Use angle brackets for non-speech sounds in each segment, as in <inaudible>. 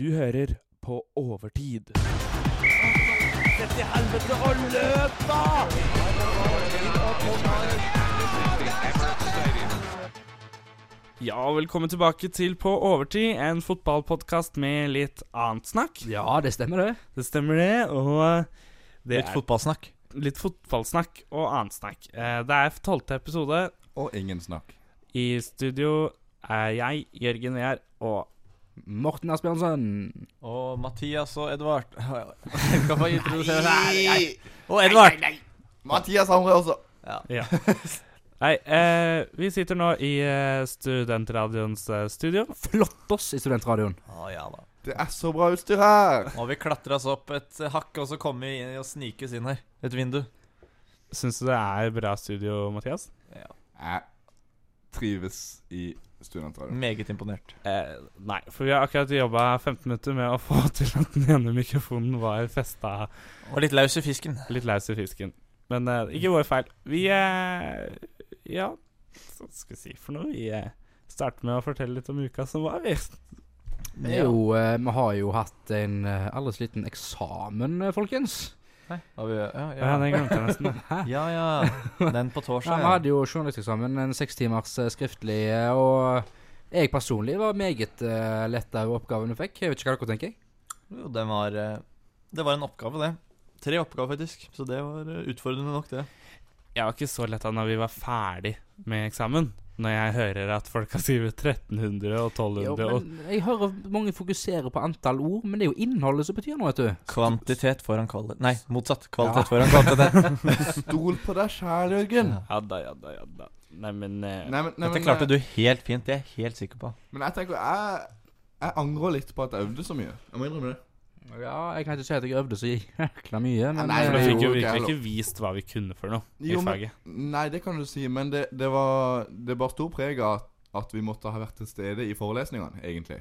Du hører på Overtid. Sett i helvete og løp, da! Ja, velkommen tilbake til På overtid, en fotballpodkast med litt annet snakk. Ja, det stemmer det. Det stemmer det, og det Litt er fotballsnakk. litt fotballsnakk og annet snakk. Eh, Det er tolvte episode. Og ingen snakk. I studio er jeg, Jørgen Wehr, og Morten Asbjørnsen. Og Mathias og Edvard <laughs> Jeg skal få introdusere Nei, nei. Og Edvard! Mathias Hamre også. Ja. Nei, eh, vi sitter nå i eh, Studentradioens eh, studio. Flott oss i studentradioen. Å ja da. Det er så bra utstyr her. Og vi klatra oss opp et hakk, og så kommer vi inn og snikes inn her. Et vindu. Syns du det er bra studio, Mathias? Jeg trives i studentradioen. Meget imponert. Eh, nei, for vi har akkurat jobba 15 minutter med å få <laughs> til at den ene mikrofonen var festa Og litt løs i fisken. litt løs i fisken. Men eh, ikke vår feil. Vi eh, Ja, hva skal vi si for noe? Vi eh, starter med å fortelle litt om uka som var, vi. Vi, jo, eh, vi har jo hatt en uh, aldri så liten eksamen, eh, folkens. Nei, har vi Ja, Ja, ja. den glemte jeg nesten. <laughs> Hæ? Ja, ja. Den på Ja, torsdag. vi hadde jo journalisteksamen, en seks timers eh, skriftlig, eh, og jeg personlig var meget uh, letta over oppgaven du fikk. Jeg vet ikke hva dere tenker. Jo, den var eh, Det var en oppgave, det. Tre oppgaver, faktisk. Så det var eh, utfordrende nok, det. Jeg var ikke så letta når vi var ferdig med eksamen. Når jeg hører at folk har skrevet 1300 og 1200 Jo, men jeg hører mange fokuserer på antall ord, men det er jo innholdet som betyr noe, vet du. Kvantitet foran kvalitet Nei, motsatt. Kvalitet Ja. foran kvantitet. <laughs> Stol på deg sjæl, Jørgen. Ja da, ja da, ja da. Nei, men eh, Nei, nei, Dette klarte eh, du helt fint. Det er jeg helt sikker på. Men jeg tenker jeg, jeg angrer litt på at jeg øvde så mye. Jeg må innrømme det. Ja, jeg kan ikke si at jeg øvde så jækla mye, men Nei, For eh, da fikk jo virkelig ikke vist hva vi kunne for noe i Jo, men- faget. Nei, det kan du si, men det, det var Det bar stor preg av at, at vi måtte ha vært til stede i forelesningene, egentlig.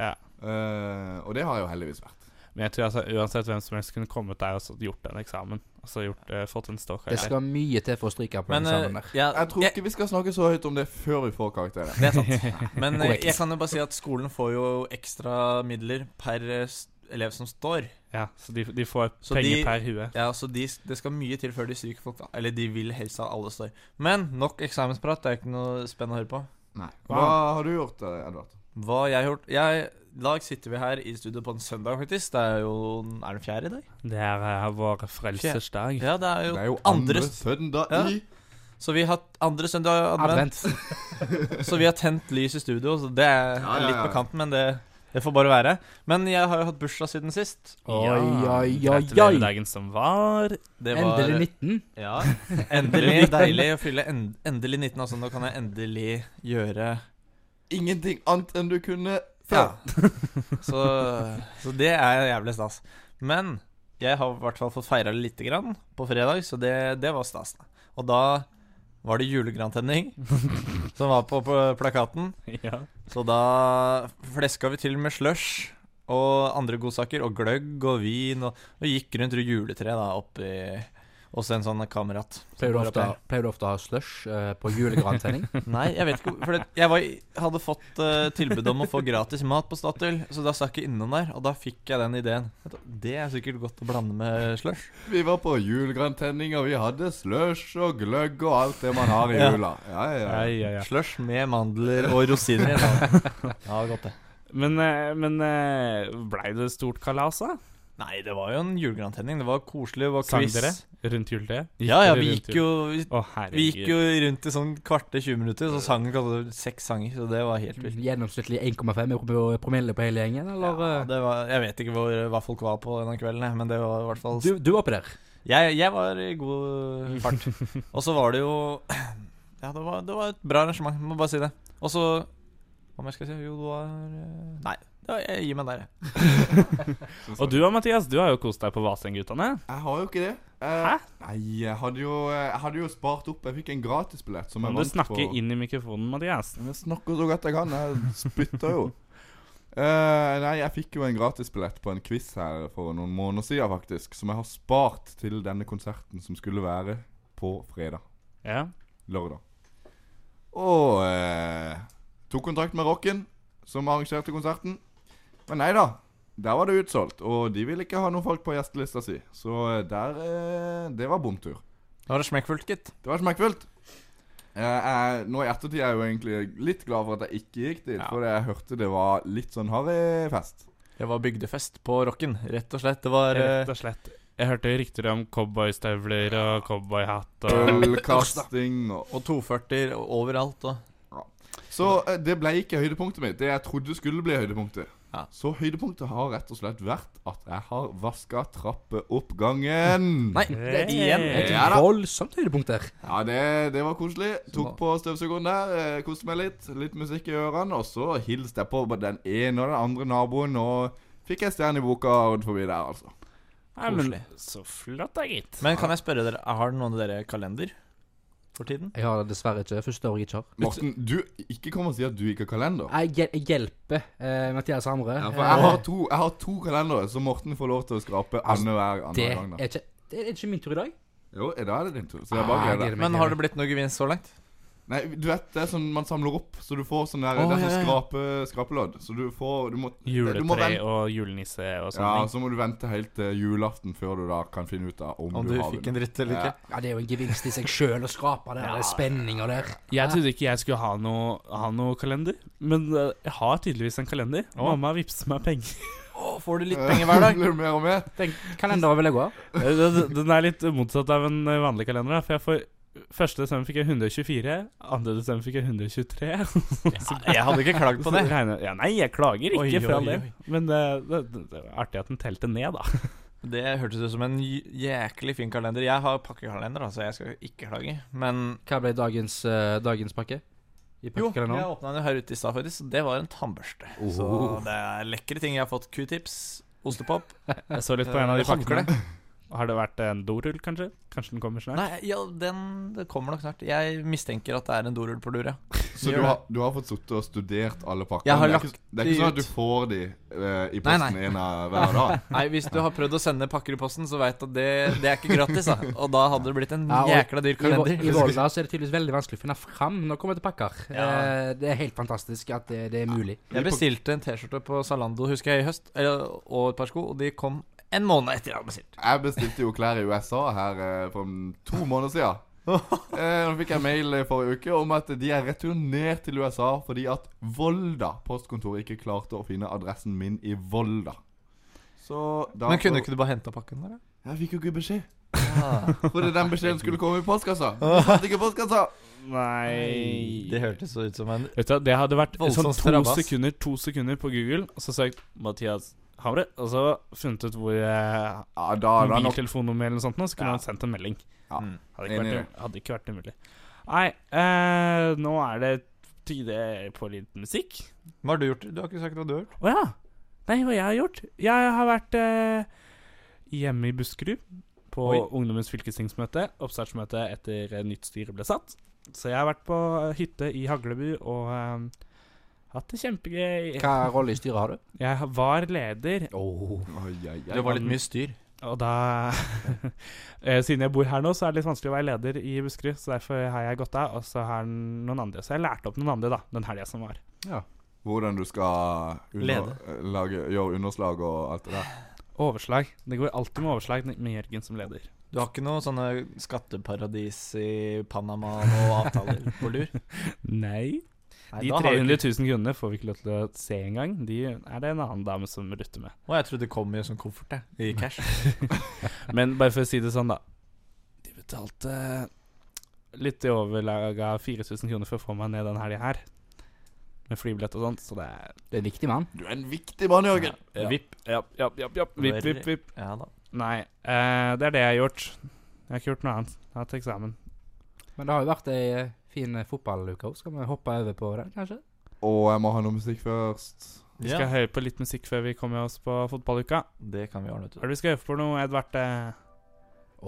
Ja. Uh, og det har jeg jo heldigvis vært. Men jeg tror altså, uansett hvem som helst kunne kommet der og gjort en eksamen. Altså gjort, uh, fått en det skal mye til for å stryke på Men den eh, sammen der. ja, Jeg tror jeg- ikke vi skal snakke så høyt om det før vi får karakterer. Det er sant. <laughs> Men jeg kan jo bare si at skolen får jo ekstra midler per eh, s- elev som står. Ja, så de, de får Så penger de- per hue. Ja, så de, det skal mye til før de stryker folk, da. Eller de vil helst at alle står. Men nok eksamensprat. Det er ikke noe spennende å høre på. Nei. Hva har du gjort, eh, Edvard? Hva jeg har gjort Jeg, I dag sitter vi her i studio på en søndag, faktisk. Det er jo Er det fjerde i dag? Det er eh, vår frelsers dag. Ja, det er jo, Det er jo andre andre søndag Ja. i Så vi har andre søndag advent. Advent. <laughs> Så vi har tent lys i studio. Så det er Ja, ja, litt på kanten, men det, det får bare være. Men jeg har jo hatt bursdag siden sist. Oi, oi, oi, Gratulerer med dagen som var. Det var Endelig 19. Ja, <laughs> endelig deilig å fylle end endelig 19. Altså, nå kan jeg endelig gjøre ingenting annet enn du kunne Ja. <laughs> Så, så det er jævlig stas. Men jeg har i hvert fall fått feira det lite grann på fredag, så det, det var stas. Og da var det julegrantenning <laughs> som var på, på plakaten. Ja. Så da fleska vi til med slush og andre godsaker, og gløgg og vin, og, og gikk rundt juletreet da oppi hos en sånn kamerat. Pleier du ofte, pleier du ofte å ha slush eh, på julegrantenning? <laughs> Nei, jeg vet ikke For det, jeg var, hadde fått eh, tilbud om å få gratis mat på Statoil, så da stakk jeg innom der, og da fikk jeg den ideen. Det er sikkert godt å blande med slush. Vi var på julegrantenning, og vi hadde slush og gløgg og alt det man har i Ja. jula. Ja, ja, Ja, ja. ja, ja. Slush med mandler og rosiner. <laughs> Ja, ja godt det. Men, eh, men eh, blei det stort kalas, da? Nei, det var jo en julegrantenning. Det var koselig, det var Sang quiz. dere rundt juletreet? Ja, ja, vi gikk jo vi, oh, vi gikk jo rundt i sånn kvarte 20 minutter, så sang vi kanskje seks sanger, så det var helt vilt. Gjennomsnittlig 1,5 pro- promille på hele gjengen, eller? Ja, det var, jeg vet ikke hvor, hva folk var på denne kvelden, men det var i hvert fall du, du var på der. Jeg, jeg var i god fart. <laughs> Og så var det jo <clears throat> Ja, det var, det var et bra arrangement, må bare si det. Og så Hva mer skal jeg si? Jo, det var eh, Nei, var, jeg gir meg der, jeg. <laughs> Og du og Mathias, du har jo kost deg på Vasenguttene. Jeg har jo ikke det. Eh, Hæ? Nei, jeg hadde, jo, jeg hadde jo spart opp Jeg fikk en gratisbillett som Må jeg du snakker snakke på inn i mikrofonen, Mathias? Jeg snakker så godt jeg kan. Jeg spytter jo. <laughs> Eh, nei, jeg fikk jo en gratisbillett på en quiz her for noen måneder siden, faktisk. Som jeg har spart til denne konserten som skulle være på fredag. Ja. Lørdag. Og eh, tok kontakt med Rocken, som arrangerte konserten. Men nei da. Der var det utsolgt, og de ville ikke ha noen folk på gjestelista si. Så eh, der eh, Det var bomtur. Da var det smekkfullt, gitt. Det var smekkfullt. Eh, nå i ettertid er jeg jo egentlig litt glad for at jeg ikke gikk dit, Ja. for jeg hørte det var litt sånn harry fest. Det var bygdefest på Rocken, rett og slett. Det var eh, Rett og slett. Jeg hørte rykter om cowboystøvler og cowboyhatt og Ølkasting og Og 240 overalt. Og. Så eh, det ble ikke høydepunktet mitt. Det jeg trodde skulle bli høydepunktet. Ja. Så høydepunktet har rett og slett vært at jeg har vaska trappeoppgangen. Nei, det er igjen. Et Ja voldsomt høydepunkt der. Ja, det, det var koselig. Tok på støvsugeren der, eh, koste meg litt. Litt musikk i ørene. Og så hilste jeg på den ene og den andre naboen, og fikk jeg stjerne i boka rundt forbi der, altså. Men Koselig. Så flott da, gitt. Men kan jeg spørre dere, har noen av dere kalender for tiden? Jeg har det dessverre ikke. Første året jeg ikke har. Morten, du ikke kom og si at du ikke har kalender. Jeg, hjel- jeg hjelper eh, Mathias Hamre. Ja, for jeg har to, jeg har to kalendere, så Morten får lov til å skrape annenhver Altså, det gang. da er ikke Det er ikke min tur i dag. Jo, da er det din tur. Så jeg bare Ah, jeg gleder gleder meg. Men har det blitt noe gevinst så langt? Nei, du vet, det er sånn man samler opp, så du får sånn der oh, Det er ja, sånn skrape, skrapelodd. Så du får Du må du må Juletre vente- og julenisse og sånne Ja, så må du vente helt til julaften før du da kan finne ut av om, Om du, du fikk en dritt eller ikke? Ja, Det er jo en gevinst i seg sjøl å skrape det. Det er spenninger der. Jeg trodde ikke jeg skulle ha noe, ha noe kalender, men eh, jeg har tydeligvis en kalender. Oh. Mamma vippser meg penger. <laughs> Oh, får du litt penger hver dag? <laughs> Blir mer og mer? Den kalenderen vil jeg gå av. Eh, Den den er litt motsatt av en eh, vanlig kalender. da, For jeg får 1. desember fikk jeg 124, andre desember fikk jeg 123. <laughs> Jeg hadde ikke klagd på det. Ja, nei, jeg klager ikke, Oi, oi, del. Men det, det, det er artig at den telte ned, da. <laughs> Det hørtes ut som en jæklig fin kalender. Jeg har pakkekalender, så jeg skal ikke klage. Men Hva ble dagens, uh, dagens pakke? I jo, jeg åpna den her ute i stad, faktisk. Det var en tannbørste. Så Oh. det er lekre ting. Jeg har fått q-tips, ostepop. Jeg så litt på en av de Eh, pakkene. Har det vært en dorull, kanskje? Kanskje den kommer snart? Nei, ja, den det kommer nok snart. Jeg mistenker at det er en dorull på lur, ja. Så du har, du har fått sittet og studert alle pakkene? Jeg har det, er ikke, det er de ikke sånn at du får de eh, i posten nei. en av hver dag? <laughs> Nei, hvis du har prøvd å sende pakker i posten, så veit du at det, det er ikke gratis. Da. Og da hadde det blitt en Ja, jækla dyr I, kalender. I Volda så er det tydeligvis veldig vanskelig å finne fram når det kommer til pakker. Ja. Eh, det er helt fantastisk at det, det er mulig. Jeg bestilte en T-skjorte på Zalando husker jeg i høst, eller, og et par sko, og de kom en måned etter jeg hadde bestilt. Jeg bestilte jo klær i USA her eh, for to måneder siden. <laughs> Eh, Nå fikk jeg mail forrige uke om at de er returnert til USA fordi at Volda postkontor ikke klarte å finne adressen min i Volda. Så da Men kunne ikke du bare henta pakken der. Jeg fikk jo ikke beskjed. Ah. Fordi den beskjeden skulle komme i postkassa. Jeg fant ikke postkassa. Nei Det hørtes så ut som en Vet du, Det hadde vært sånn to sekunder, to sekunder på Google, og så søkt Mathias Hamre, og så funnet ut hvor eh, Ja, da, mobiltelefonnummer eller noe sånt, nå, så kunne Ja. han sendt en melding. Ja. Mm. Hadde ikke, vært, hadde ikke vært umulig. Nei, eh, nå er det tide på litt musikk. Hva har du gjort? Du har ikke sagt hva du har gjort. Å ja! Nei, hva jeg har gjort? Jeg har vært eh, hjemme i Buskerud på Oi. Ungdommens fylkestingsmøte. Oppstartsmøte etter eh, nytt styre ble satt. Så jeg har vært på eh, hytte i Haglebu og eh, hatt det kjempegøy. Hva rolle i styret har du? Jeg var leder, Oh. Oi, oi, oi. Det var litt mye styr. og da <laughs> eh, Siden jeg bor her nå, så er det litt vanskelig å være leder i Buskerud. Så derfor har jeg gått av, og så har noen andre Så jeg lærte opp noen andre da den helga som var. Hvordan du skal under, Lede. lage, gjøre underslag og alt det der. Overslag. Det går alltid med overslag med Jørgen som leder. Du har ikke noe sånne skatteparadis i Panama og avtaler på lur? <laughs> Nei. Nei, De da har du 300 000 kronene får vi ikke lov til å se engang. De er det en annen dame som rutter med. Å, jeg trodde det kom i en sånn koffert, jeg. I cash. <laughs> Men bare for å si det sånn, da. De betalte litt i overlaga av 4000 kroner for å få meg ned den helga her. Med flybillett og sånt, så det er Du er en viktig mann. Du er en viktig mann, Jørgen. ja. Vipp. Ja, ja, ja, ja. Vipp, vipp, vipp. Ja da. Nei, eh, det er det jeg har gjort. Jeg har ikke gjort noe annet. Jeg har hatt eksamen. Men det har jo vært ei eh, fin eh, fotballuke òg. Skal vi hoppe over på den, kanskje? Og jeg må ha noe musikk først. Vi skal høre på litt musikk før vi kommer oss på fotballuka. Det kan vi ordne, ut. Hva er det vi skal høre på noe, Edvard? Eh,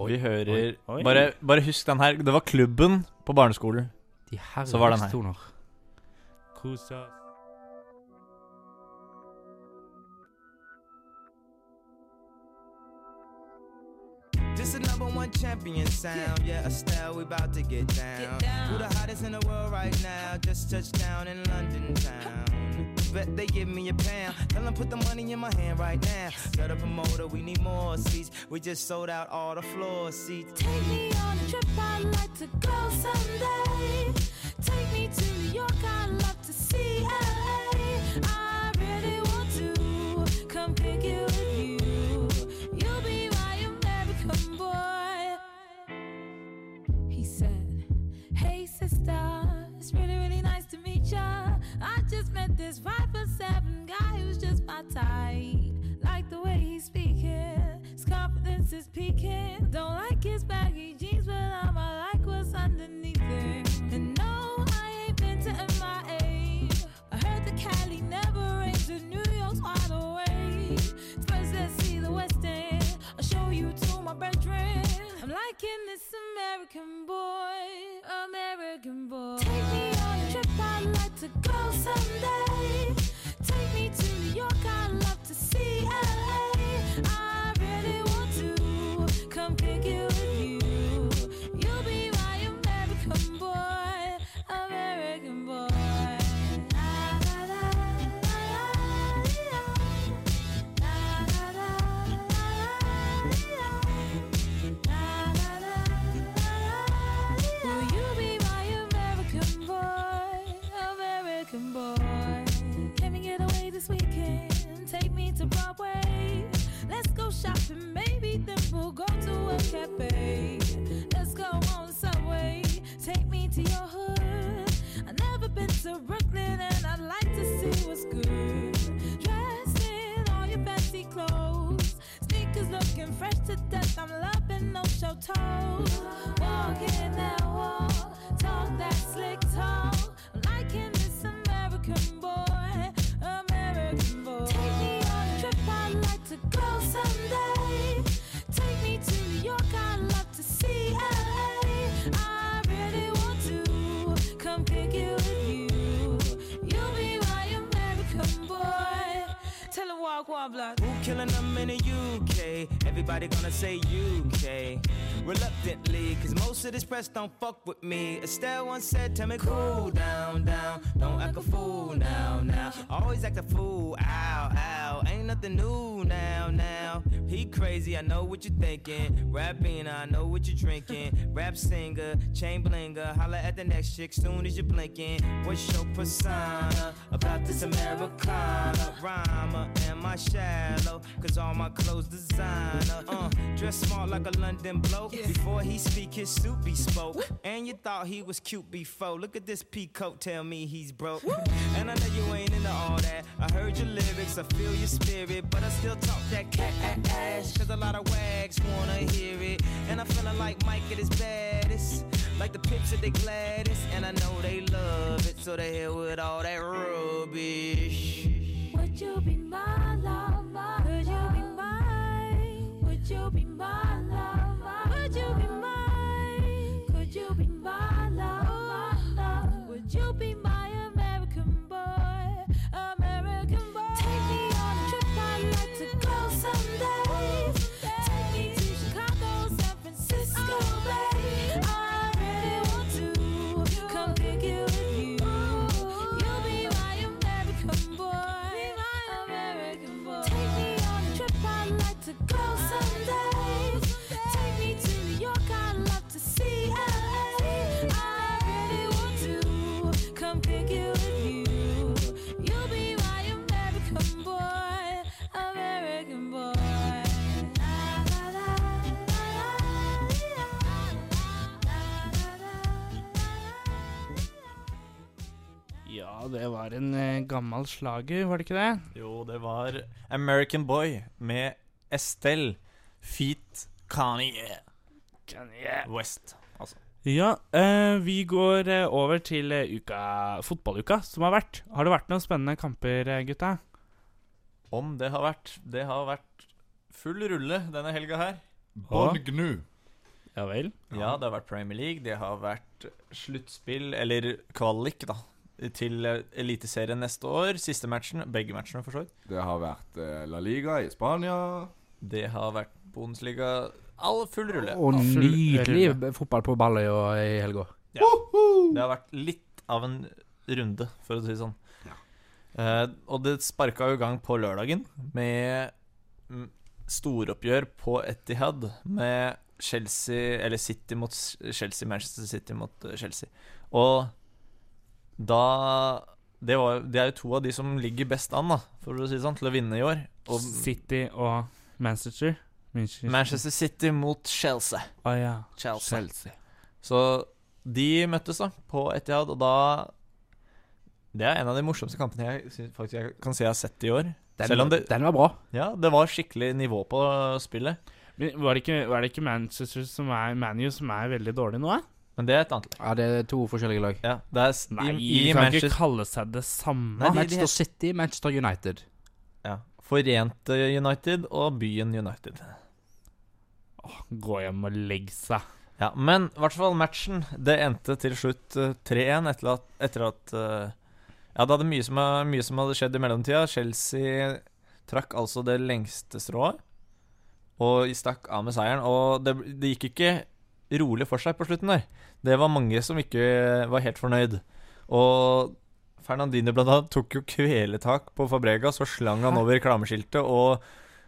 Vi hører Oi, oi. Bare, bare husk den her. Det var klubben på barneskolen. De Så var den her. toner. Kos This is number one champion sound. Yeah, Estelle, we about to get down. Who the hottest in the world right now? Just touched down in London town. Bet they give me a pound. Tell them put the money in my hand right now. Tell the promoter we need more seats. We just sold out all the floor seats. Take me on a trip, I'd like to go someday. Take me to New York, I'd love to see LA. I really, really nice to meet ya. I just met this five foot seven guy who's just my type. Like the way he's speaking, his confidence is peaking. Don't like his baggy jeans, but I'ma like what's underneath it. And no, I ain't been to MIA. I heard the Cali never rains, and New York's wide awake. First, let's see the West End. I'll show you to my bedroom. Liking this American boy, American boy. Take me on a trip, I'd like to go someday. Take me to New York, I'd love to see LA. Shopping, maybe then we'll go to a cafe. Let's go on subway. Take me to your hood. I've never been to Brooklyn and I'd like to see what's good. Dressed in all your fancy clothes. Sneakers looking fresh to death. I'm loving no show toes. Walking that walk, talk that slick Who killing them in the UK? Everybody gonna say UK. Reluctantly, cause most of this press don't fuck with me. Estelle once said, Tell me cool down, down. Don't act a fool now, now. Always act a fool, ow, ow. Ain't nothing new now, now. He crazy, I know what you're thinking. Rapping, I know what you're drinking. Rap singer, chain blinger. Holla at the next chick soon as you're blinking. What's your persona about this Americana? Rhymer, am I shallow? Cause all my clothes designer. Uh, dress smart like a London bloke. Before he speak, his suit be spoke. And you thought he was cute before. Look at this peacoat, tell me he's broke. And I know you ain't into all that. I heard your lyrics, I feel your spirit. But I still talk that cat ass. Cause a lot of wags wanna hear it. And I'm feeling like Mike at his baddest. Like the picture they the gladdest. And I know they love it. So they hell with all that rubbish. Would you be my lover? Would you be mine? Would you be my det var en uh, gammel slager, var det ikke det? Jo, det var American Boy med Estelle Feet Kanye West. Altså. Ja, uh, vi går uh, over til uka, fotballuka som har vært. Har det vært noen spennende kamper, gutta? Om det har vært Det har vært full rulle denne helga her. Borgnu. gnu. Ja vel? Ja, det har vært Premier League, det har vært sluttspill, eller kvalik, da, til eh, Eliteserien neste år. Siste matchen, begge matchene for så vidt. Det har vært eh, La Liga i Spania. Det har vært Bundesliga. All full rulle. Og full nydelig rulle. fotball på Balløya i helga. Det har vært litt av en runde, for å si det sånn. Eh, og det sparka jo i gang på lørdagen med mm, storoppgjør på Etihad med Chelsea Eller City mot Chelsea, Manchester City mot Chelsea. Og da det, var, det er jo to av de som ligger best an, da, for å si det sånn, til å vinne i år. Og City og Manchester. Manchester. Manchester City mot Chelsea. Oh, ja. Chelsea. Chelsea. Så de møttes da på Etihad, og da Det er en av de morsomste kampene jeg faktisk jeg kan si jeg har sett i år. Den, Selv om det den var bra. Ja, det var skikkelig nivå på spillet. Men var det ikke, var det ikke Manchester som er ManU som er veldig dårlig nå? da? Men det er et annet lag. Ja, det er to forskjellige lag. Ja, det er Nei, i, de i kan Manchester ikke kalle seg det samme. Nei, de- Manchester City, Manchester United. ja, Forente United og Byen United. Åh, Gå hjem og legg seg. Ja, Men i hvert fall matchen Det endte til slutt eh, 3-1 etter at, etter at eh, Ja, det hadde mye som, mye som hadde skjedd i mellomtida. Chelsea trakk altså det lengste strået og stakk av med seieren. Og det, det gikk ikke rolig for seg på slutten der. Det var mange som ikke var helt fornøyd. Og Fernandine blant annet tok jo kveletak på Fabregas og slang han over reklameskiltet. Og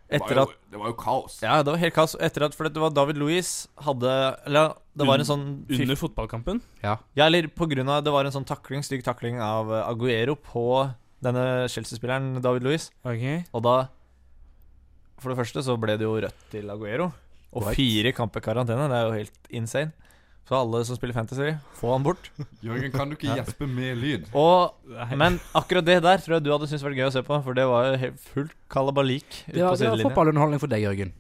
etter at det var jo kaos. Ja, det var helt kaos. Etter at For det var David Louis hadde Eller det var en sånn Under fotballkampen? ja, eller på grunn av Det var en sånn takling, stygg takling av Aguero på denne Chelsea-spilleren David Louis. Okay. Og da For det første så ble det jo rødt til Aguero. Og Right. fire kamper karantene. Det er jo helt insane. Så alle som spiller Fantasy, få han bort. Jørgen, kan du ikke <laughs> Ja. gjespe med lyd? Og, men akkurat det der tror jeg du hadde syntes vært gøy å se på, for det var jo helt fullt kalabalik ute Det var, det var sidelinja. fotballunderholdning for deg, Jørgen.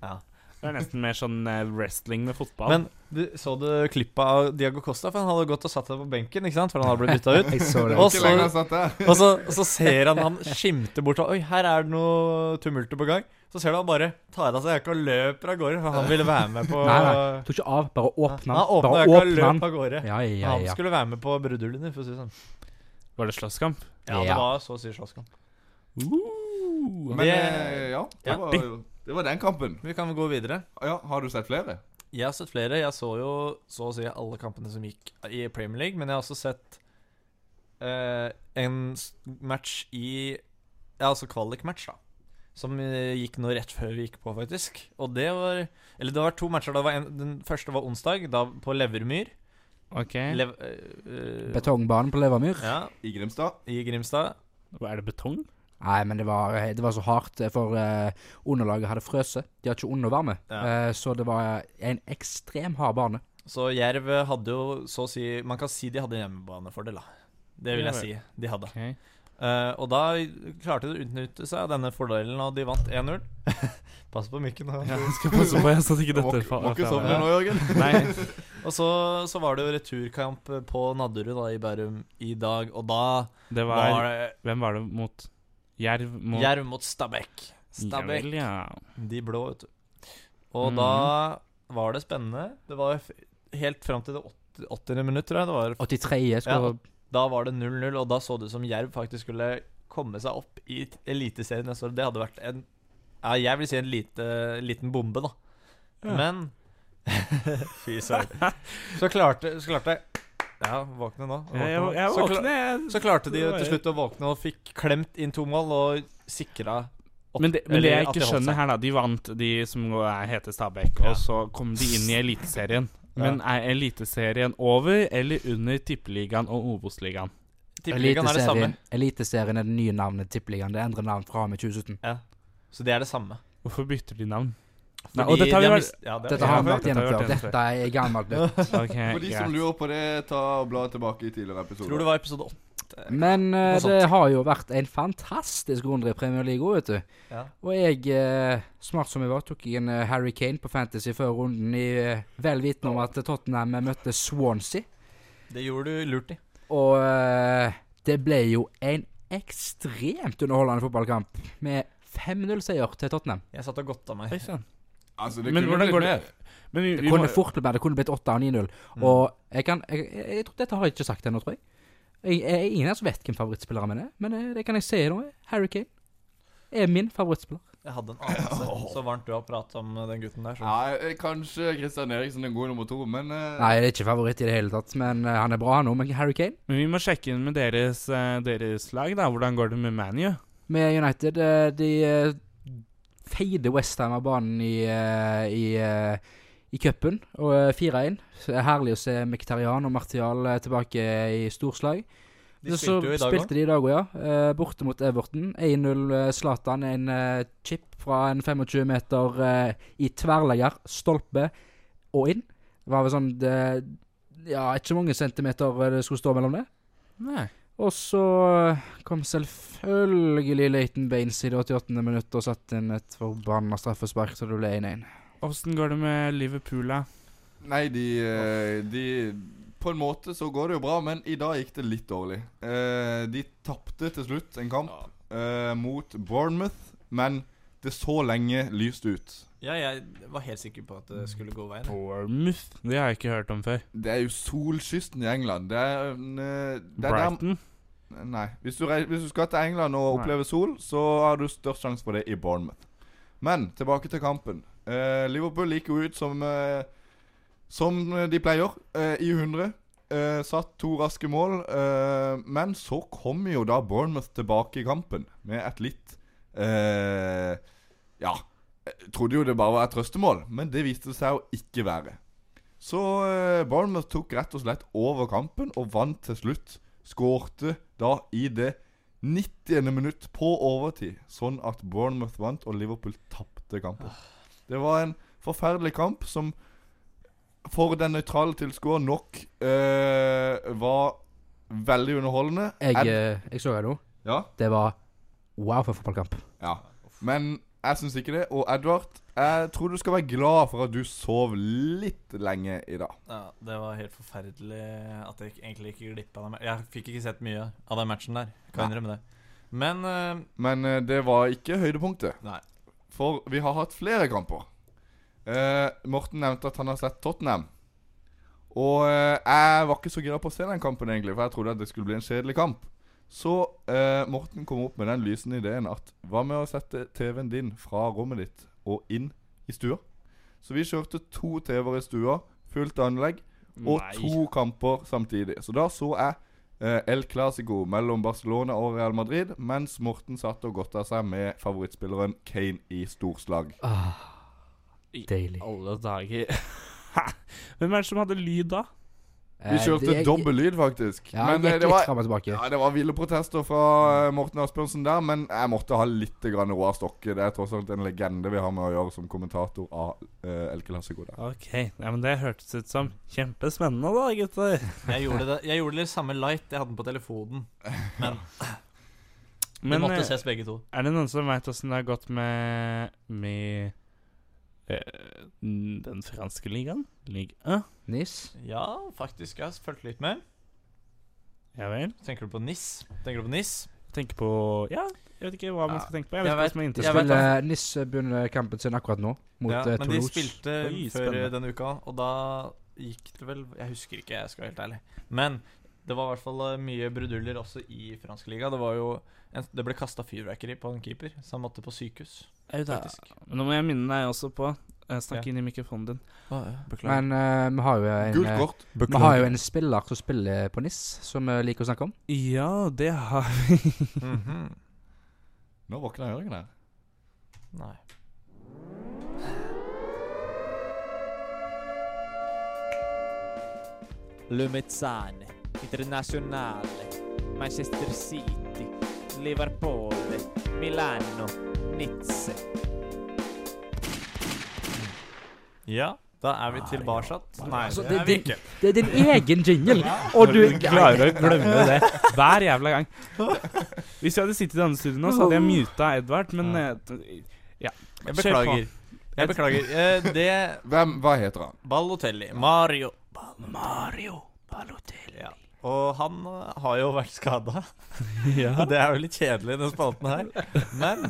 Det er nesten mer sånn eh, wrestling med fotball. Men du, så du klippet av Diago Costa? For han hadde gått og satt seg på benken, ikke sant? For han hadde blitt bytta ut. Og så-. Og så, og så ser han han skimter bort og Oi, her er det noe tumulter på gang. Så ser du han bare tar av seg jakka og løper av gårde, for han ville være med på Nei, nei. Tok ikke av, bare åpna Han åpna jakka og løp av gårde. Ja, ja, Han skulle være med på bruduljen, for å si det sånn. Var det slåsskamp? Ja, det var så å si slåsskamp. Men Det- eh, ja, det var, jo- det var den kampen. Vi kan gå videre. Ja, Har du sett flere? Jeg har sett flere. Jeg så jo så å si alle kampene som gikk i Premier League, men jeg har også sett eh, en match i Ja, altså kvalik-match, da. Som eh, gikk nå rett før vi gikk på, faktisk. Og det var Eller det var to matcher. Var en, den første var onsdag, da på Levermyr. Ok. Lev, eh, eh, Betongbanen på Levermyr. ja, I Grimstad? i Grimstad. Hva Er det betong? Nei, men det var, det var så hardt, eh, for uh, underlaget hadde frøset. De har ikke undervarme. Ja. uh, så det var en ekstrem hard bane. Så Jerv hadde jo så å si Man kan si de hadde hjemmebanefordel, da. Det vil jeg si. De hadde. Okay. Uh, og da klarte de å utnytte seg av denne fordelen, og de vant 1-0. <laughs> Pass på mykken. Ja, jeg <laughs> skal passe på jeg, så ikke dette må ikke sovne nå, Jørgen. <laughs> Og så, så var det jo returkamp på Nadderud da, i Bærum i dag, og da Det var var det Hvem var det mot? Jerv mot Jerv mot Stabæk. Stabæk, vel, ja. de blå, vet du. Og mm. da var det spennende. Det var helt fram til det åtte- 80. minutt, tror jeg. Det var 83 skulle Ja. Da var det 0-0, og da så det ut som Jerv faktisk skulle komme seg opp i Eliteserien neste år. Det hadde vært en Ja, jeg vil si en lite, liten bombe, da. Ja. Men <laughs> <laughs> Fy søren. Så klarte, så klarte Ja, våkne nå. Jeg, jeg, Våkne. jeg Så jeg. Så klarte de til slutt å våkne og fikk klemt inn to mål og sikra opp Men det, men det jeg ikke de skjønner her, da De vant, de som er, heter Stabæk, Ja. og så kom de inn i Eliteserien. Men er Eliteserien over eller under Tippeligaen og Obos-ligaen? Tippeligaen er det samme. Eliteserien, Eliteserien er det nye navnet Tippeligaen. Det endrer navn fra og med 2017. Så det er det samme. Hvorfor bytter de navn? Nei, og dette har vi vært ja, det Dette har vi vært gjennom gjennomført. Dette er gammelt nytt. <laughs> okay, For de som lurer på det, ta og bla tilbake i tidligere episoder. Tror det var episode 8. Men uh, det har jo vært en fantastisk runde i Premier League òg, vet du. Ja. Og jeg, uh, smart som jeg var, tok jeg en uh, Harry Kane på Fantasy før runden i vel vitende om at Tottenham møtte Swansea. Det gjorde du lurt i. Og det ble jo en ekstremt underholdende fotballkamp med 5-0-seier til Tottenham. Jeg satt og godta meg. Sann. Altså, det kunne blitt mer. Men vi, Det vi kunne må, fort blitt. Det kunne blitt 8 av 9-0. Mm. Og jeg kan jeg, jeg, jeg, Dette har jeg ikke sagt ennå, tror jeg. jeg, jeg ingen her som vet hvem favorittspilleren min er, men eh, det kan jeg si nå. Harry Kane er min favorittspiller. Jeg hadde en anelse. <laughs> Så varmt du har pratet om den gutten der. Så. Ja, eh, kanskje Christian Eriksen er god nummer to, men uh... Nei, det er ikke favoritt i det hele tatt, men uh, han er bra, han òg. Men Harry Kane Men vi må sjekke inn med deres, uh, deres lag, da. Hvordan går det med ManU? med United eh, De eh, feide Westham av banen i, eh, i, eh, i cupen og eh, 4-1. Så det er Herlig å se Mkhitarian og Martial eh, tilbake i storslag. De Så spilte jo i dag spilte de i dag òg, ja. Eh, borte mot Everton. 1-0 eh, Zlatan. En eh, chip fra en 25 meter eh, i tverrlegger, stolpe og inn. Det var vel sånn det, Ja, ikke mange centimeter eh, det skulle stå mellom det. Nei. Og så eh, kom selvfølgelig Leighton Baines i det 88. minutt og satte inn et forbanna straffespark, så det ble 1-1. Åssen går det med Liverpool, da? Nei, de, eh, de På en måte så går det jo bra, men i dag gikk det litt dårlig. Eh, de tapte til slutt en kamp eh, mot Bournemouth, men det så lenge lyst ut. Ja, jeg var helt sikker på at det skulle gå veien. Bournemouth? Det har jeg ikke hørt om før. Det er jo solkysten i England. Det er, eh, det er der Brighton? Nei. Hvis du, hvis du skal til England og Nei. oppleve sol, så har du størst sjanse for det i Bournemouth. Men tilbake til kampen. Uh, Liverpool gikk jo ut som uh, Som de pleier, uh, i 100. Eh, satt to raske mål. Eh, men så kom jo da Bournemouth tilbake i kampen med et litt eh, Ja. Jeg trodde jo det bare var et trøstemål, men det viste seg å ikke være. Så eh, Bournemouth tok rett og slett over kampen og vant til slutt. Skårte da i det 90. minutt på overtid, sånn at Bournemouth vant og Liverpool tapte kampen. Det var en forferdelig kamp som for den nøytrale tilskuer nok eh, var veldig underholdende. Jeg, eh, jeg så det nå. ja, Det var wow for fotballkamp. ja. Men jeg syns ikke det. Og Edvard, jeg tror du skal være glad for at du sov litt lenge i dag. Ja, Det var helt forferdelig at jeg egentlig ikke glipp av den. Jeg fikk ikke sett mye av den matchen der. Kan innrømme det. Men uh, Men uh, det var ikke høydepunktet. Nei. For vi har hatt flere kamper. Uh, Morten nevnte at han har sett Tottenham. Og jeg var ikke så gira på å se den kampen, egentlig, for jeg trodde at det skulle bli en kjedelig kamp. Så eh, Morten kom opp med den lysende ideen at hva med å sette TV-en din fra rommet ditt og inn i stua? Så vi kjørte to TV-er i stua, fullt anlegg, og Nei. to kamper samtidig. Så da så jeg eh, El Clásico mellom Barcelona og Real Madrid, mens Morten satt og godta seg med favorittspilleren Kane i storslag. Deilig. Alle dager. <laughs> Hvem er det som hadde lyd da? Vi kjørte dobbel lyd, faktisk. Ja, men men, eh, det var ja, det var ville protester fra eh, Morten Asbjørnsen der, men jeg måtte ha litt grann Roar Stokke. Det er tross alt en legende vi har med å gjøre som kommentator av uh, El Clásico. der. Ok, ja, men Det hørtes ut som kjempespennende, da, gutter. <laughs> jeg gjorde det Jeg gjorde det samme light. Jeg hadde den på telefonen. Men vi måtte eh, ses begge to. er det noen som veit åssen det har gått med Med eh, den franske ligaen? Ligue 1? Nis. Ja, faktisk. Jeg har fulgt litt med. Ja vel. Tenker du på NIS? Tenker du på NIS? Tenker på Ja, jeg vet ikke hva man skal tenke på. Jeg vet jeg ikke hva som er spiller Nis begynner kampen sin akkurat nå, mot ja, Toulouse. men de spilte Oi, før denne uka, og da gikk det vel Jeg husker ikke, jeg skal være helt ærlig. Men det var i hvert fall eh, mye bruduljer også i fransk liga. Det var jo en, Det ble kasta fyrverkeri på en keeper, så han måtte på sykehus. Faktisk. Men nå må jeg minne deg også på eh, Snakk Ja. inn i mikrofonen din. Beklager. Men uh, vi har jo en eh, kort. Vi har jo en spiller som spiller på NIS, som vi liker å snakke om. Ja, det har vi. <laughs> Mhm. Nå våkna Jørgen her. Nei. Lumezzane, Internazionale, Manchester City, Liverpool, Milano, Nizza. Ja, da er vi tilbake. Nei, Altså, det det- er vi ikke. Det er din egen jingle, og du klarer å glemme det hver jævla gang. Hvis jeg hadde sittet i denne studio nå, så hadde jeg muta Edvard, men eh, ja. Jeg beklager. Jeg beklager. Eh, det Hvem, Hva heter han? Ballotelli. Mario. Mario Balotelli. Og han eh, har jo vært skada. <laughs> ja. <laughs> Det er jo litt kjedelig, den spalten her. Men